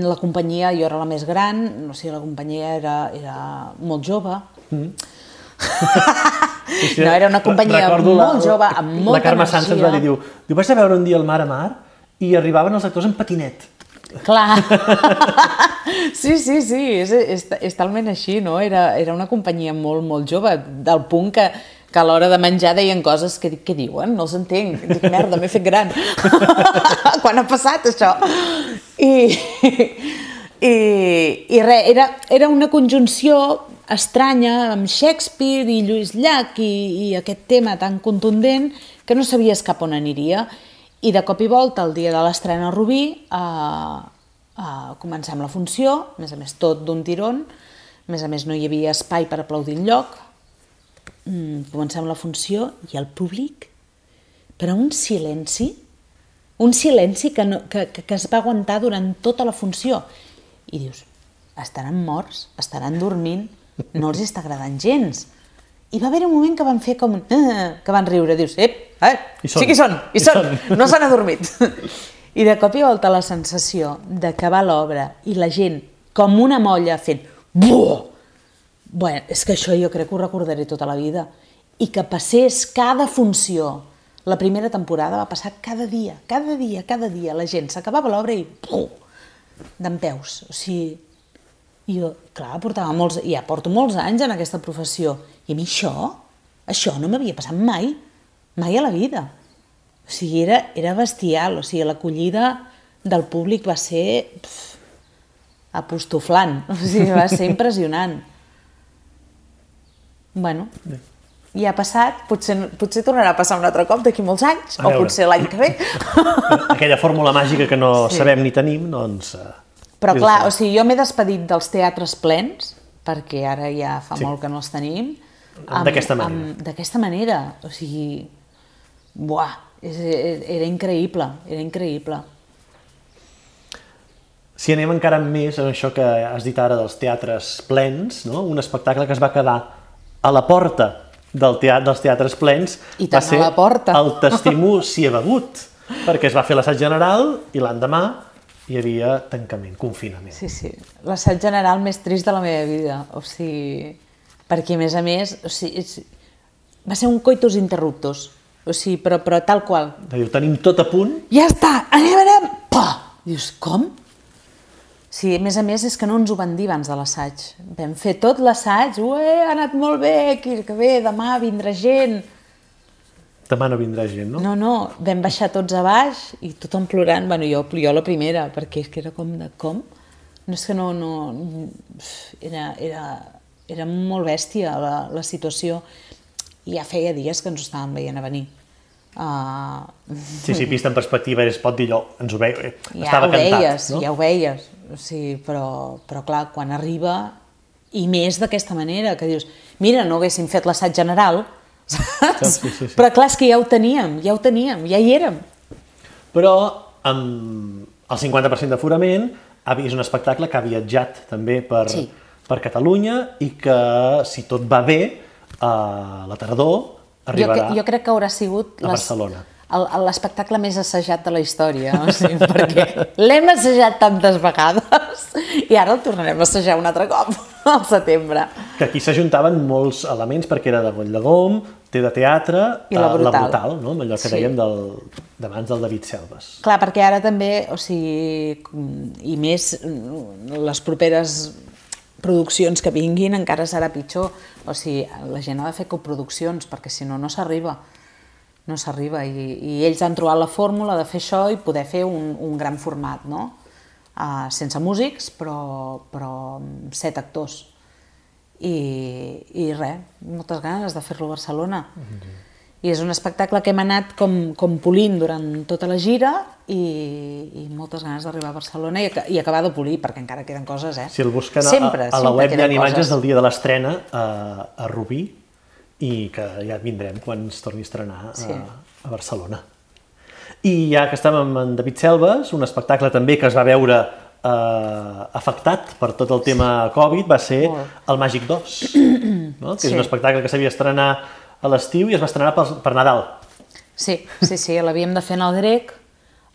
la companyia, jo era la més gran, o sigui, la companyia era, era molt jove, Sí, no, era una companyia recordo molt jove, amb molta La Carme energia. Sanz va dir, diu, diu, vaig a veure un dia el Mar a Mar i arribaven els actors en patinet. Clar. Sí, sí, sí, és, és, és talment així, no? Era, era una companyia molt, molt jove, del punt que, que a l'hora de menjar deien coses que dic, què diuen? No els entenc. Dic, merda, m'he fet gran. Quan ha passat això? I, i, i res, era, era una conjunció estranya amb Shakespeare i Lluís Llach i, i aquest tema tan contundent que no sabies cap on aniria i de cop i volta el dia de l'estrena Rubí eh, eh, comencem la funció, a més a més tot d'un tirón, a més a més no hi havia espai per aplaudir enlloc, mm, comencem la funció i el públic, però un silenci, un silenci que, no, que, que, que es va aguantar durant tota la funció. I dius, estaran morts, estaran dormint, no els està agradant gens. I va haver un moment que van fer com... Que van riure, dius, ep, eh, Hi són. sí que hi són, hi són, són. no s'han adormit. I de cop i volta la sensació d'acabar l'obra i la gent com una molla fent... Buah! Bueno, és que això jo crec que ho recordaré tota la vida. I que passés cada funció. La primera temporada va passar cada dia, cada dia, cada dia. La gent s'acabava l'obra i... d'en peus. O sigui, i jo, clar, portava molts, ja porto molts anys en aquesta professió. I a mi això, això no m'havia passat mai, mai a la vida. O sigui, era, era bestial. O sigui, l'acollida del públic va ser pf, apostoflant. O sigui, va ser impressionant. Bueno, ja ha passat, potser, potser tornarà a passar un altre cop d'aquí molts anys, o potser l'any que ve. Aquella fórmula màgica que no Sí. sabem ni tenim, doncs... eh, Però clar, o sigui, jo m'he despedit dels teatres plens, perquè ara ja fa Sí. molt que no els tenim. D'aquesta manera. D'aquesta manera, o sigui, buah, és, era increïble, era increïble. Si anem encara més en això que has dit ara dels teatres plens, no? un espectacle que es va quedar a la porta del teatre, dels teatres plens I va tant a ser la porta. el Testimú s'hi ha begut, perquè es va fer l'assaig general i l'endemà hi havia tancament, confinament. Sí, sí, l'assaig general més trist de la meva vida, o sigui, perquè a més a més, o sigui, és, va ser un coitus interruptus, o sigui, però, però tal qual. Diu, tenim tot a punt, Ja està, anem, anem, pa! Dius, com? Sí, a més a més és que no ens ho van dir abans de l'assaig. Vam fer tot l'assaig, ué, ha anat molt bé, que, que bé, demà vindrà gent. demà no vindrà gent, no? No, no, vam baixar tots a baix i tothom plorant, bueno, jo, jo la primera, perquè és que era com de com? No és que no, no, era, era, era molt bèstia la, la situació i ja feia dies que ens ho estàvem veient a venir. Uh, Sí, sí, vist en perspectiva es pot dir allò, ens ho veia, ja estava ho cantat, veies, no? ja ho veies, o sigui, però, però clar, quan arriba, i més d'aquesta manera, que dius, mira, no haguéssim fet l'assaig general, saps? Sí, sí, sí. Però clar, és que ja ho teníem, ja ho teníem, ja hi érem. Però amb el 50% d'aforament ha vist un espectacle que ha viatjat també per, Sí. per Catalunya i que, si tot va bé, a la tardor Jo, arribarà que, jo crec que haurà sigut a Barcelona. el- el- l'espectacle més assajat de la història, o sigui, perquè l'hem assajat tantes vegades i ara el tornarem a assajar un altre cop, al setembre. Que aquí s'ajuntaven molts elements perquè era de Goll de Gom, té de teatre, I la eh, Brutal. la brutal no? allò que Sí. dèiem del, d'abans del David Selves. Clar, perquè ara també, o sigui, i més les properes produccions que vinguin encara serà pitjor. O sigui, la gent ha de fer coproduccions perquè si no, no s'arriba. No s'arriba i, i ells han trobat la fórmula de fer això i poder fer un, un gran format, no? Uh, sense músics, però, però set actors. I, i res, moltes ganes de fer-lo a Barcelona. I és un espectacle que hem anat com, com polint durant tota la gira i, i moltes ganes d'arribar a Barcelona i, i acabar de polir, perquè encara queden coses, eh? Si el busquen a- sempre, a, a la sempre web hi ha imatges del dia de l'estrena a, a Rubí i que ja vindrem quan es torni a estrenar a, Sí. a Barcelona. I ja que estem amb en David Selves, un espectacle també que es va veure eh, afectat per tot el tema Covid va ser Molt. el Màgic 2, no? que és Sí. un espectacle que s'havia d'estrenar a l'estiu i es va estrenar per, per Nadal. Sí, sí, sí, l'havíem de fer en el grec.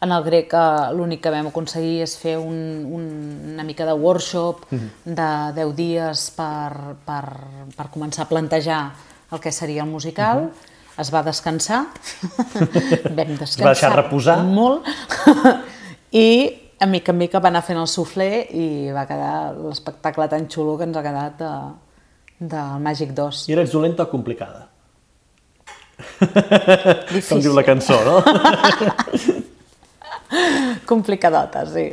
En el grec eh, l'únic que vam aconseguir és fer un, un, una mica de workshop de 10 dies per, per, per començar a plantejar el que seria el musical. Es va descansar, vam descansar deixar reposar. molt i a mica en mica va anar fent el suflé i va quedar l'espectacle tan xulo que ens ha quedat de, del Màgic 2. I eres dolenta o complicada? Difícil. Com diu la cançó, no? Complicadota, sí.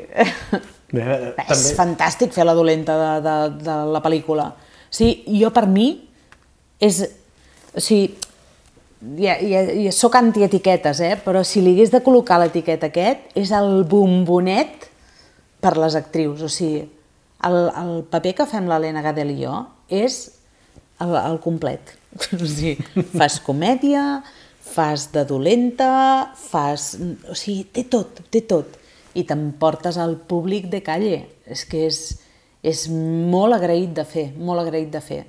Bé, eh, És fantàstic fer la dolenta de, de, de la pel·lícula. Sí, jo per mi és... O sigui, ja, ja, ja soc antietiquetes, eh? però si li hagués de col·locar l'etiqueta aquest, és el bombonet per les actrius. O sigui, el, el paper que fem l'Helena Gadel i jo és el, el complet. O sigui, fas comèdia, fas de dolenta, fas... O sigui, té tot, té tot. I t'emportes al públic de calle. És que és, és molt agraït de fer, molt agraït de fer.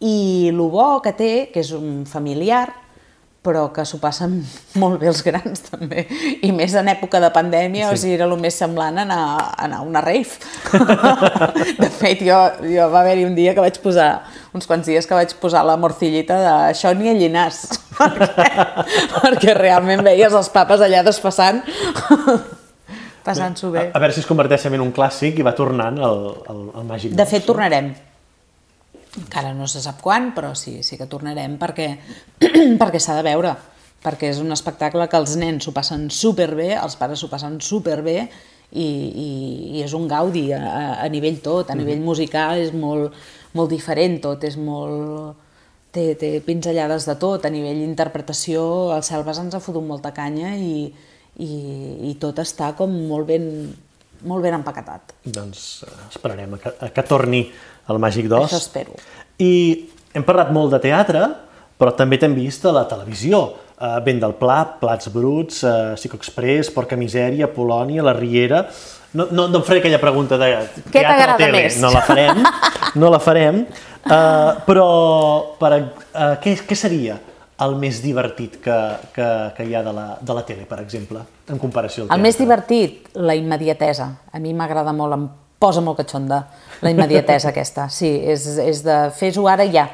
I el bo que té, que és un familiar, però que s'ho passen molt bé els grans també, i més en època de pandèmia, sí. o sigui, era el més semblant anar, anar a una rave. de fet, jo, jo va haver-hi un dia que vaig posar, uns quants dies que vaig posar la morcillita de Xònia Llinàs, perquè, perquè realment veies els papes allà desfassant, passant-s'ho bé. A, a veure si es converteix en un clàssic i va tornant el, el, el Màgic De 2. fet, tornarem. Encara no se sap quan, però sí, sí que tornarem perquè, perquè s'ha de veure, perquè és un espectacle que els nens s'ho passen superbé, els pares s'ho passen superbé i, i, i és un gaudi a, a- nivell tot, a nivell musical és molt, molt diferent tot, és molt... Té, té pinzellades de tot, a nivell interpretació el Selves ens ha fotut molta canya i, i, i tot està com molt ben, molt ben empaquetat. Doncs eh, esperarem a que, a que torni el Màgic 2. Això espero. I hem parlat molt de teatre, però també t'hem vist a la televisió. Uh, Vent del Pla, Plats Bruts, uh, Psico Express, Porca Misèria, Polònia, La Riera... No, no, no em faré aquella pregunta de Què t'agrada tele, més? no la farem, no la farem, uh, però per, uh, què, què seria el més divertit que, que, que hi ha de la, de la tele, per exemple, en comparació al El teatre? més divertit, la immediatesa. A mi m'agrada molt, posa molt catxonda la immediatesa aquesta. Sí, és, és de fes-ho ara ja.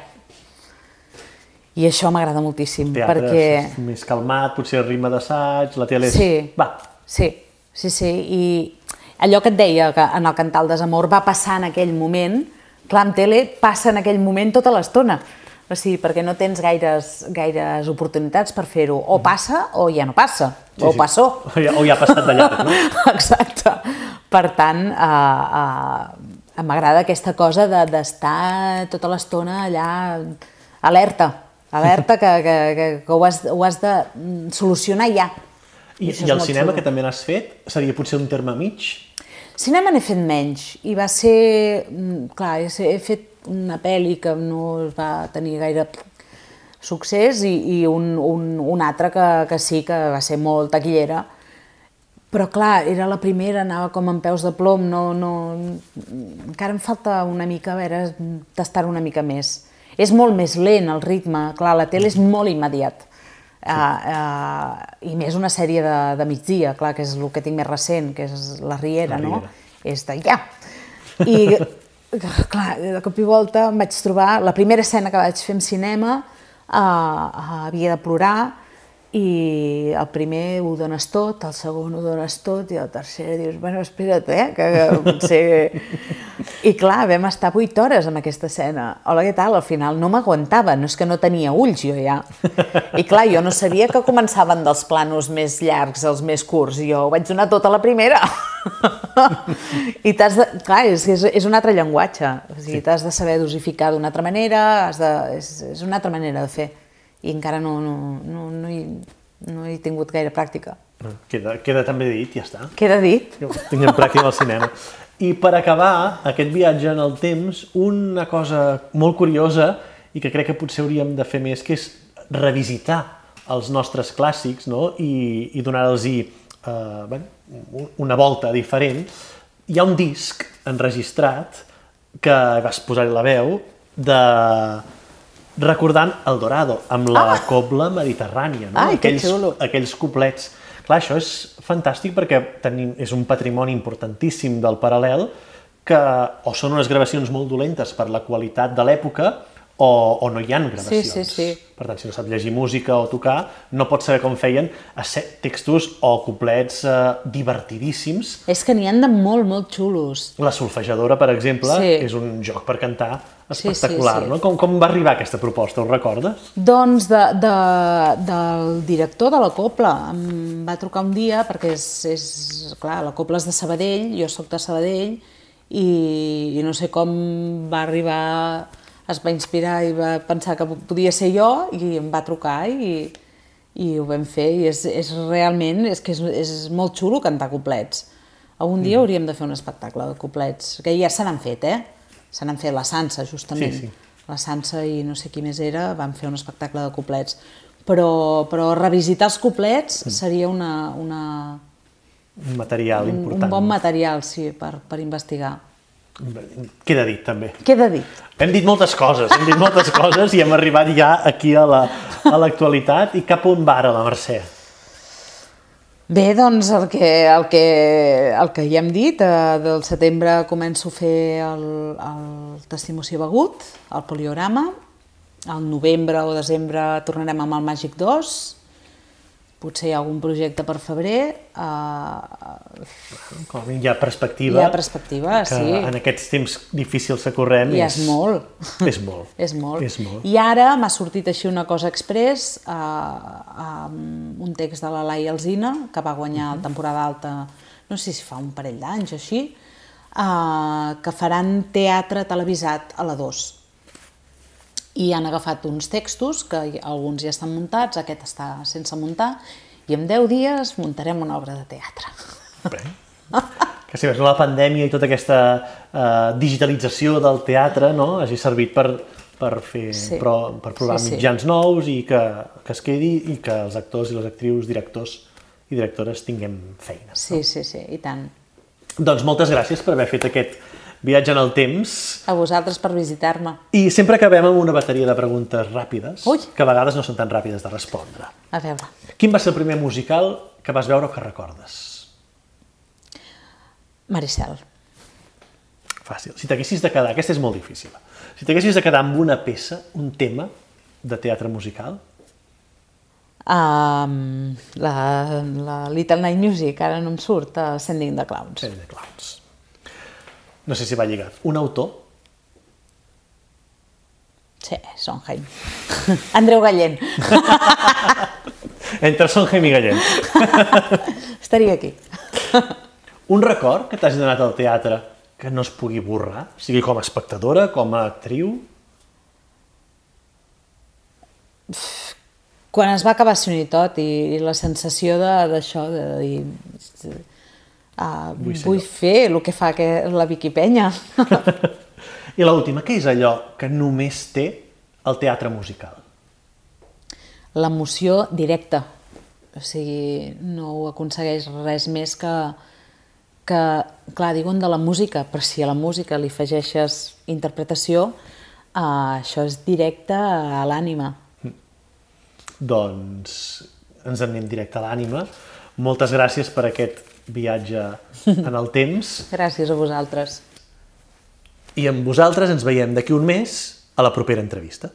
I això m'agrada moltíssim, teatre perquè... és més calmat, potser ritme d'assaig, la tele és... Sí, Va, sí, sí, sí. I allò que et deia, que en el Cantar el desamor va passar en aquell moment, clar, en tele passa en aquell moment tota l'estona. O sigui, perquè no tens gaires, gaires oportunitats per fer-ho. O passa o ja no passa. Sí, o sí. passó. O ja, o ja ha passat de llarg, no? Exacte. Per tant, eh, eh, m'agrada aquesta cosa de- d'estar tota l'estona allà alerta, alerta que, que, que, que ho, has, ho has de mm, solucionar ja. I, i és el cinema, xulo. que també n'has fet, seria potser un terme mig? Cinema n'he fet menys i va ser, mm, clar, he fet una pel·li que no es va tenir gaire succés i, i un, un, un altre que, que sí, que va ser molt taquillera, però clar, era la primera, anava com amb peus de plom, no, no... encara em falta una mica, a veure, tastar una mica més. És molt més lent el ritme, clar, la tele és molt immediat. Sí. Uh, uh, I més una sèrie de, de migdia, clar, que és el que tinc més recent, que és La Riera, la Riera. no? És de ja. I, clar, de cop i volta em vaig trobar, la primera escena que vaig fer en cinema, uh, uh, havia de plorar, i el primer ho dones tot, el segon ho dones tot i el tercer dius, bueno, espera't, eh, que, que potser... I clar, vam estar 8 hores amb aquesta escena. Hola, què tal? Al final no m'aguantava, no és que no tenia ulls jo ja. I clar, jo no sabia que començaven dels planos més llargs als més curts, jo ho vaig donar tota la primera. I t'has de... Clar, és, és, és un altre llenguatge, o sigui, sí. t'has de saber dosificar d'una altra manera, has de... és, és una altra manera de fer i encara no, no, no, no, hi, no he tingut gaire pràctica. Queda, queda també dit, ja està. Queda dit. Tinguem pràctica al cinema. I per acabar aquest viatge en el temps, una cosa molt curiosa i que crec que potser hauríem de fer més, que és revisitar els nostres clàssics no? i, i donar-los eh, bueno, una volta diferent. Hi ha un disc enregistrat que vas posar-hi la veu de recordant El Dorado, amb la ah! cobla mediterrània, no? Ai, aquells, aquells coplets. Clar, això és fantàstic perquè tenim, és un patrimoni importantíssim del paral·lel que o són unes gravacions molt dolentes per la qualitat de l'època o, o no hi ha gravacions. Sí, sí, sí. Per tant, si no sap llegir música o tocar, no pots saber com feien textos o couplets eh, divertidíssims. És que n'hi han de molt, molt xulos. La solfejadora, per exemple, sí. és un joc per cantar espectacular, sí, sí, sí. no? Com, com va arribar aquesta proposta, ho recordes? Doncs de, de, del director de la Copla. Em va trucar un dia, perquè és, és clar, la Copla és de Sabadell, jo sóc de Sabadell, i, i no sé com va arribar es va inspirar i va pensar que podia ser jo i em va trucar i, i ho vam fer i és, és realment, és que és, és molt xulo cantar coplets. Algun dia mm. hauríem de fer un espectacle de coplets, que ja se n'han fet, eh? Se n'han fet la Sansa, justament. Sí, sí. La Sansa i no sé qui més era, van fer un espectacle de coplets. Però, però revisitar els coplets mm. seria una, una... Un material important. Un, un bon material, sí, per, per investigar. Queda dit, també. Queda dit. Hem dit moltes coses, hem dit moltes coses i hem arribat ja aquí a l'actualitat la, i cap on va ara la Mercè? Bé, doncs el que, el que, el que ja hem dit, eh, del setembre començo a fer el, el testimoci begut, el poliorama, al novembre o desembre tornarem amb el Màgic 2, potser hi ha algun projecte per febrer. Uh, Com hi ha perspectiva. Hi ha perspectiva, que sí. en aquests temps difícils que correm I és, és molt. És molt. és molt. És molt. I ara m'ha sortit així una cosa express, uh, uh, un text de la Laia Alzina, que va guanyar uh -huh. la temporada alta, no sé si fa un parell d'anys així, uh, que faran teatre televisat a la 2 i han agafat uns textos, que alguns ja estan muntats, aquest està sense muntar, i en 10 dies muntarem una obra de teatre. Bé. Que si més la pandèmia i tota aquesta uh, digitalització del teatre no, hagi servit per, per, fer, sí. però, per provar sí, sí. mitjans nous i que, que es quedi i que els actors i les actrius, directors i directores tinguem feina. Sí, no? sí, sí, i tant. Doncs moltes gràcies per haver fet aquest viatge en el temps. A vosaltres per visitar-me. I sempre acabem amb una bateria de preguntes ràpides, Ui. que a vegades no són tan ràpides de respondre. A veure. Quin va ser el primer musical que vas veure o que recordes? Maricel. Fàcil. Si t'haguessis de quedar, aquesta és molt difícil, si t'haguessis de quedar amb una peça, un tema de teatre musical, Um, la, la Little Night Music, ara no em surt, uh, Sending the Clowns. Sending the Clowns. No sé si va lligat. Un autor? Sí, Sondheim. Andreu Gallent. Entre Sondheim i Gallent. Estaria aquí. Un record que t'hagi donat al teatre que no es pugui borrar, sigui com a espectadora, com a actriu? Quan es va acabar Sony tot i, i la sensació d'això, de, de dir Uh, vull, vull fer el que fa que la Vicky Penya. I l'última, què és allò que només té el teatre musical? l'emoció directa. O sigui, no ho aconsegueix res més que, que, clar, diuen de la música, però si a la música li afegeixes interpretació, eh, això és directe a l'ànima. Doncs ens en anem directe a l'ànima. Moltes gràcies per aquest viatge en el temps. Gràcies a vosaltres. I amb vosaltres ens veiem d'aquí un mes a la propera entrevista.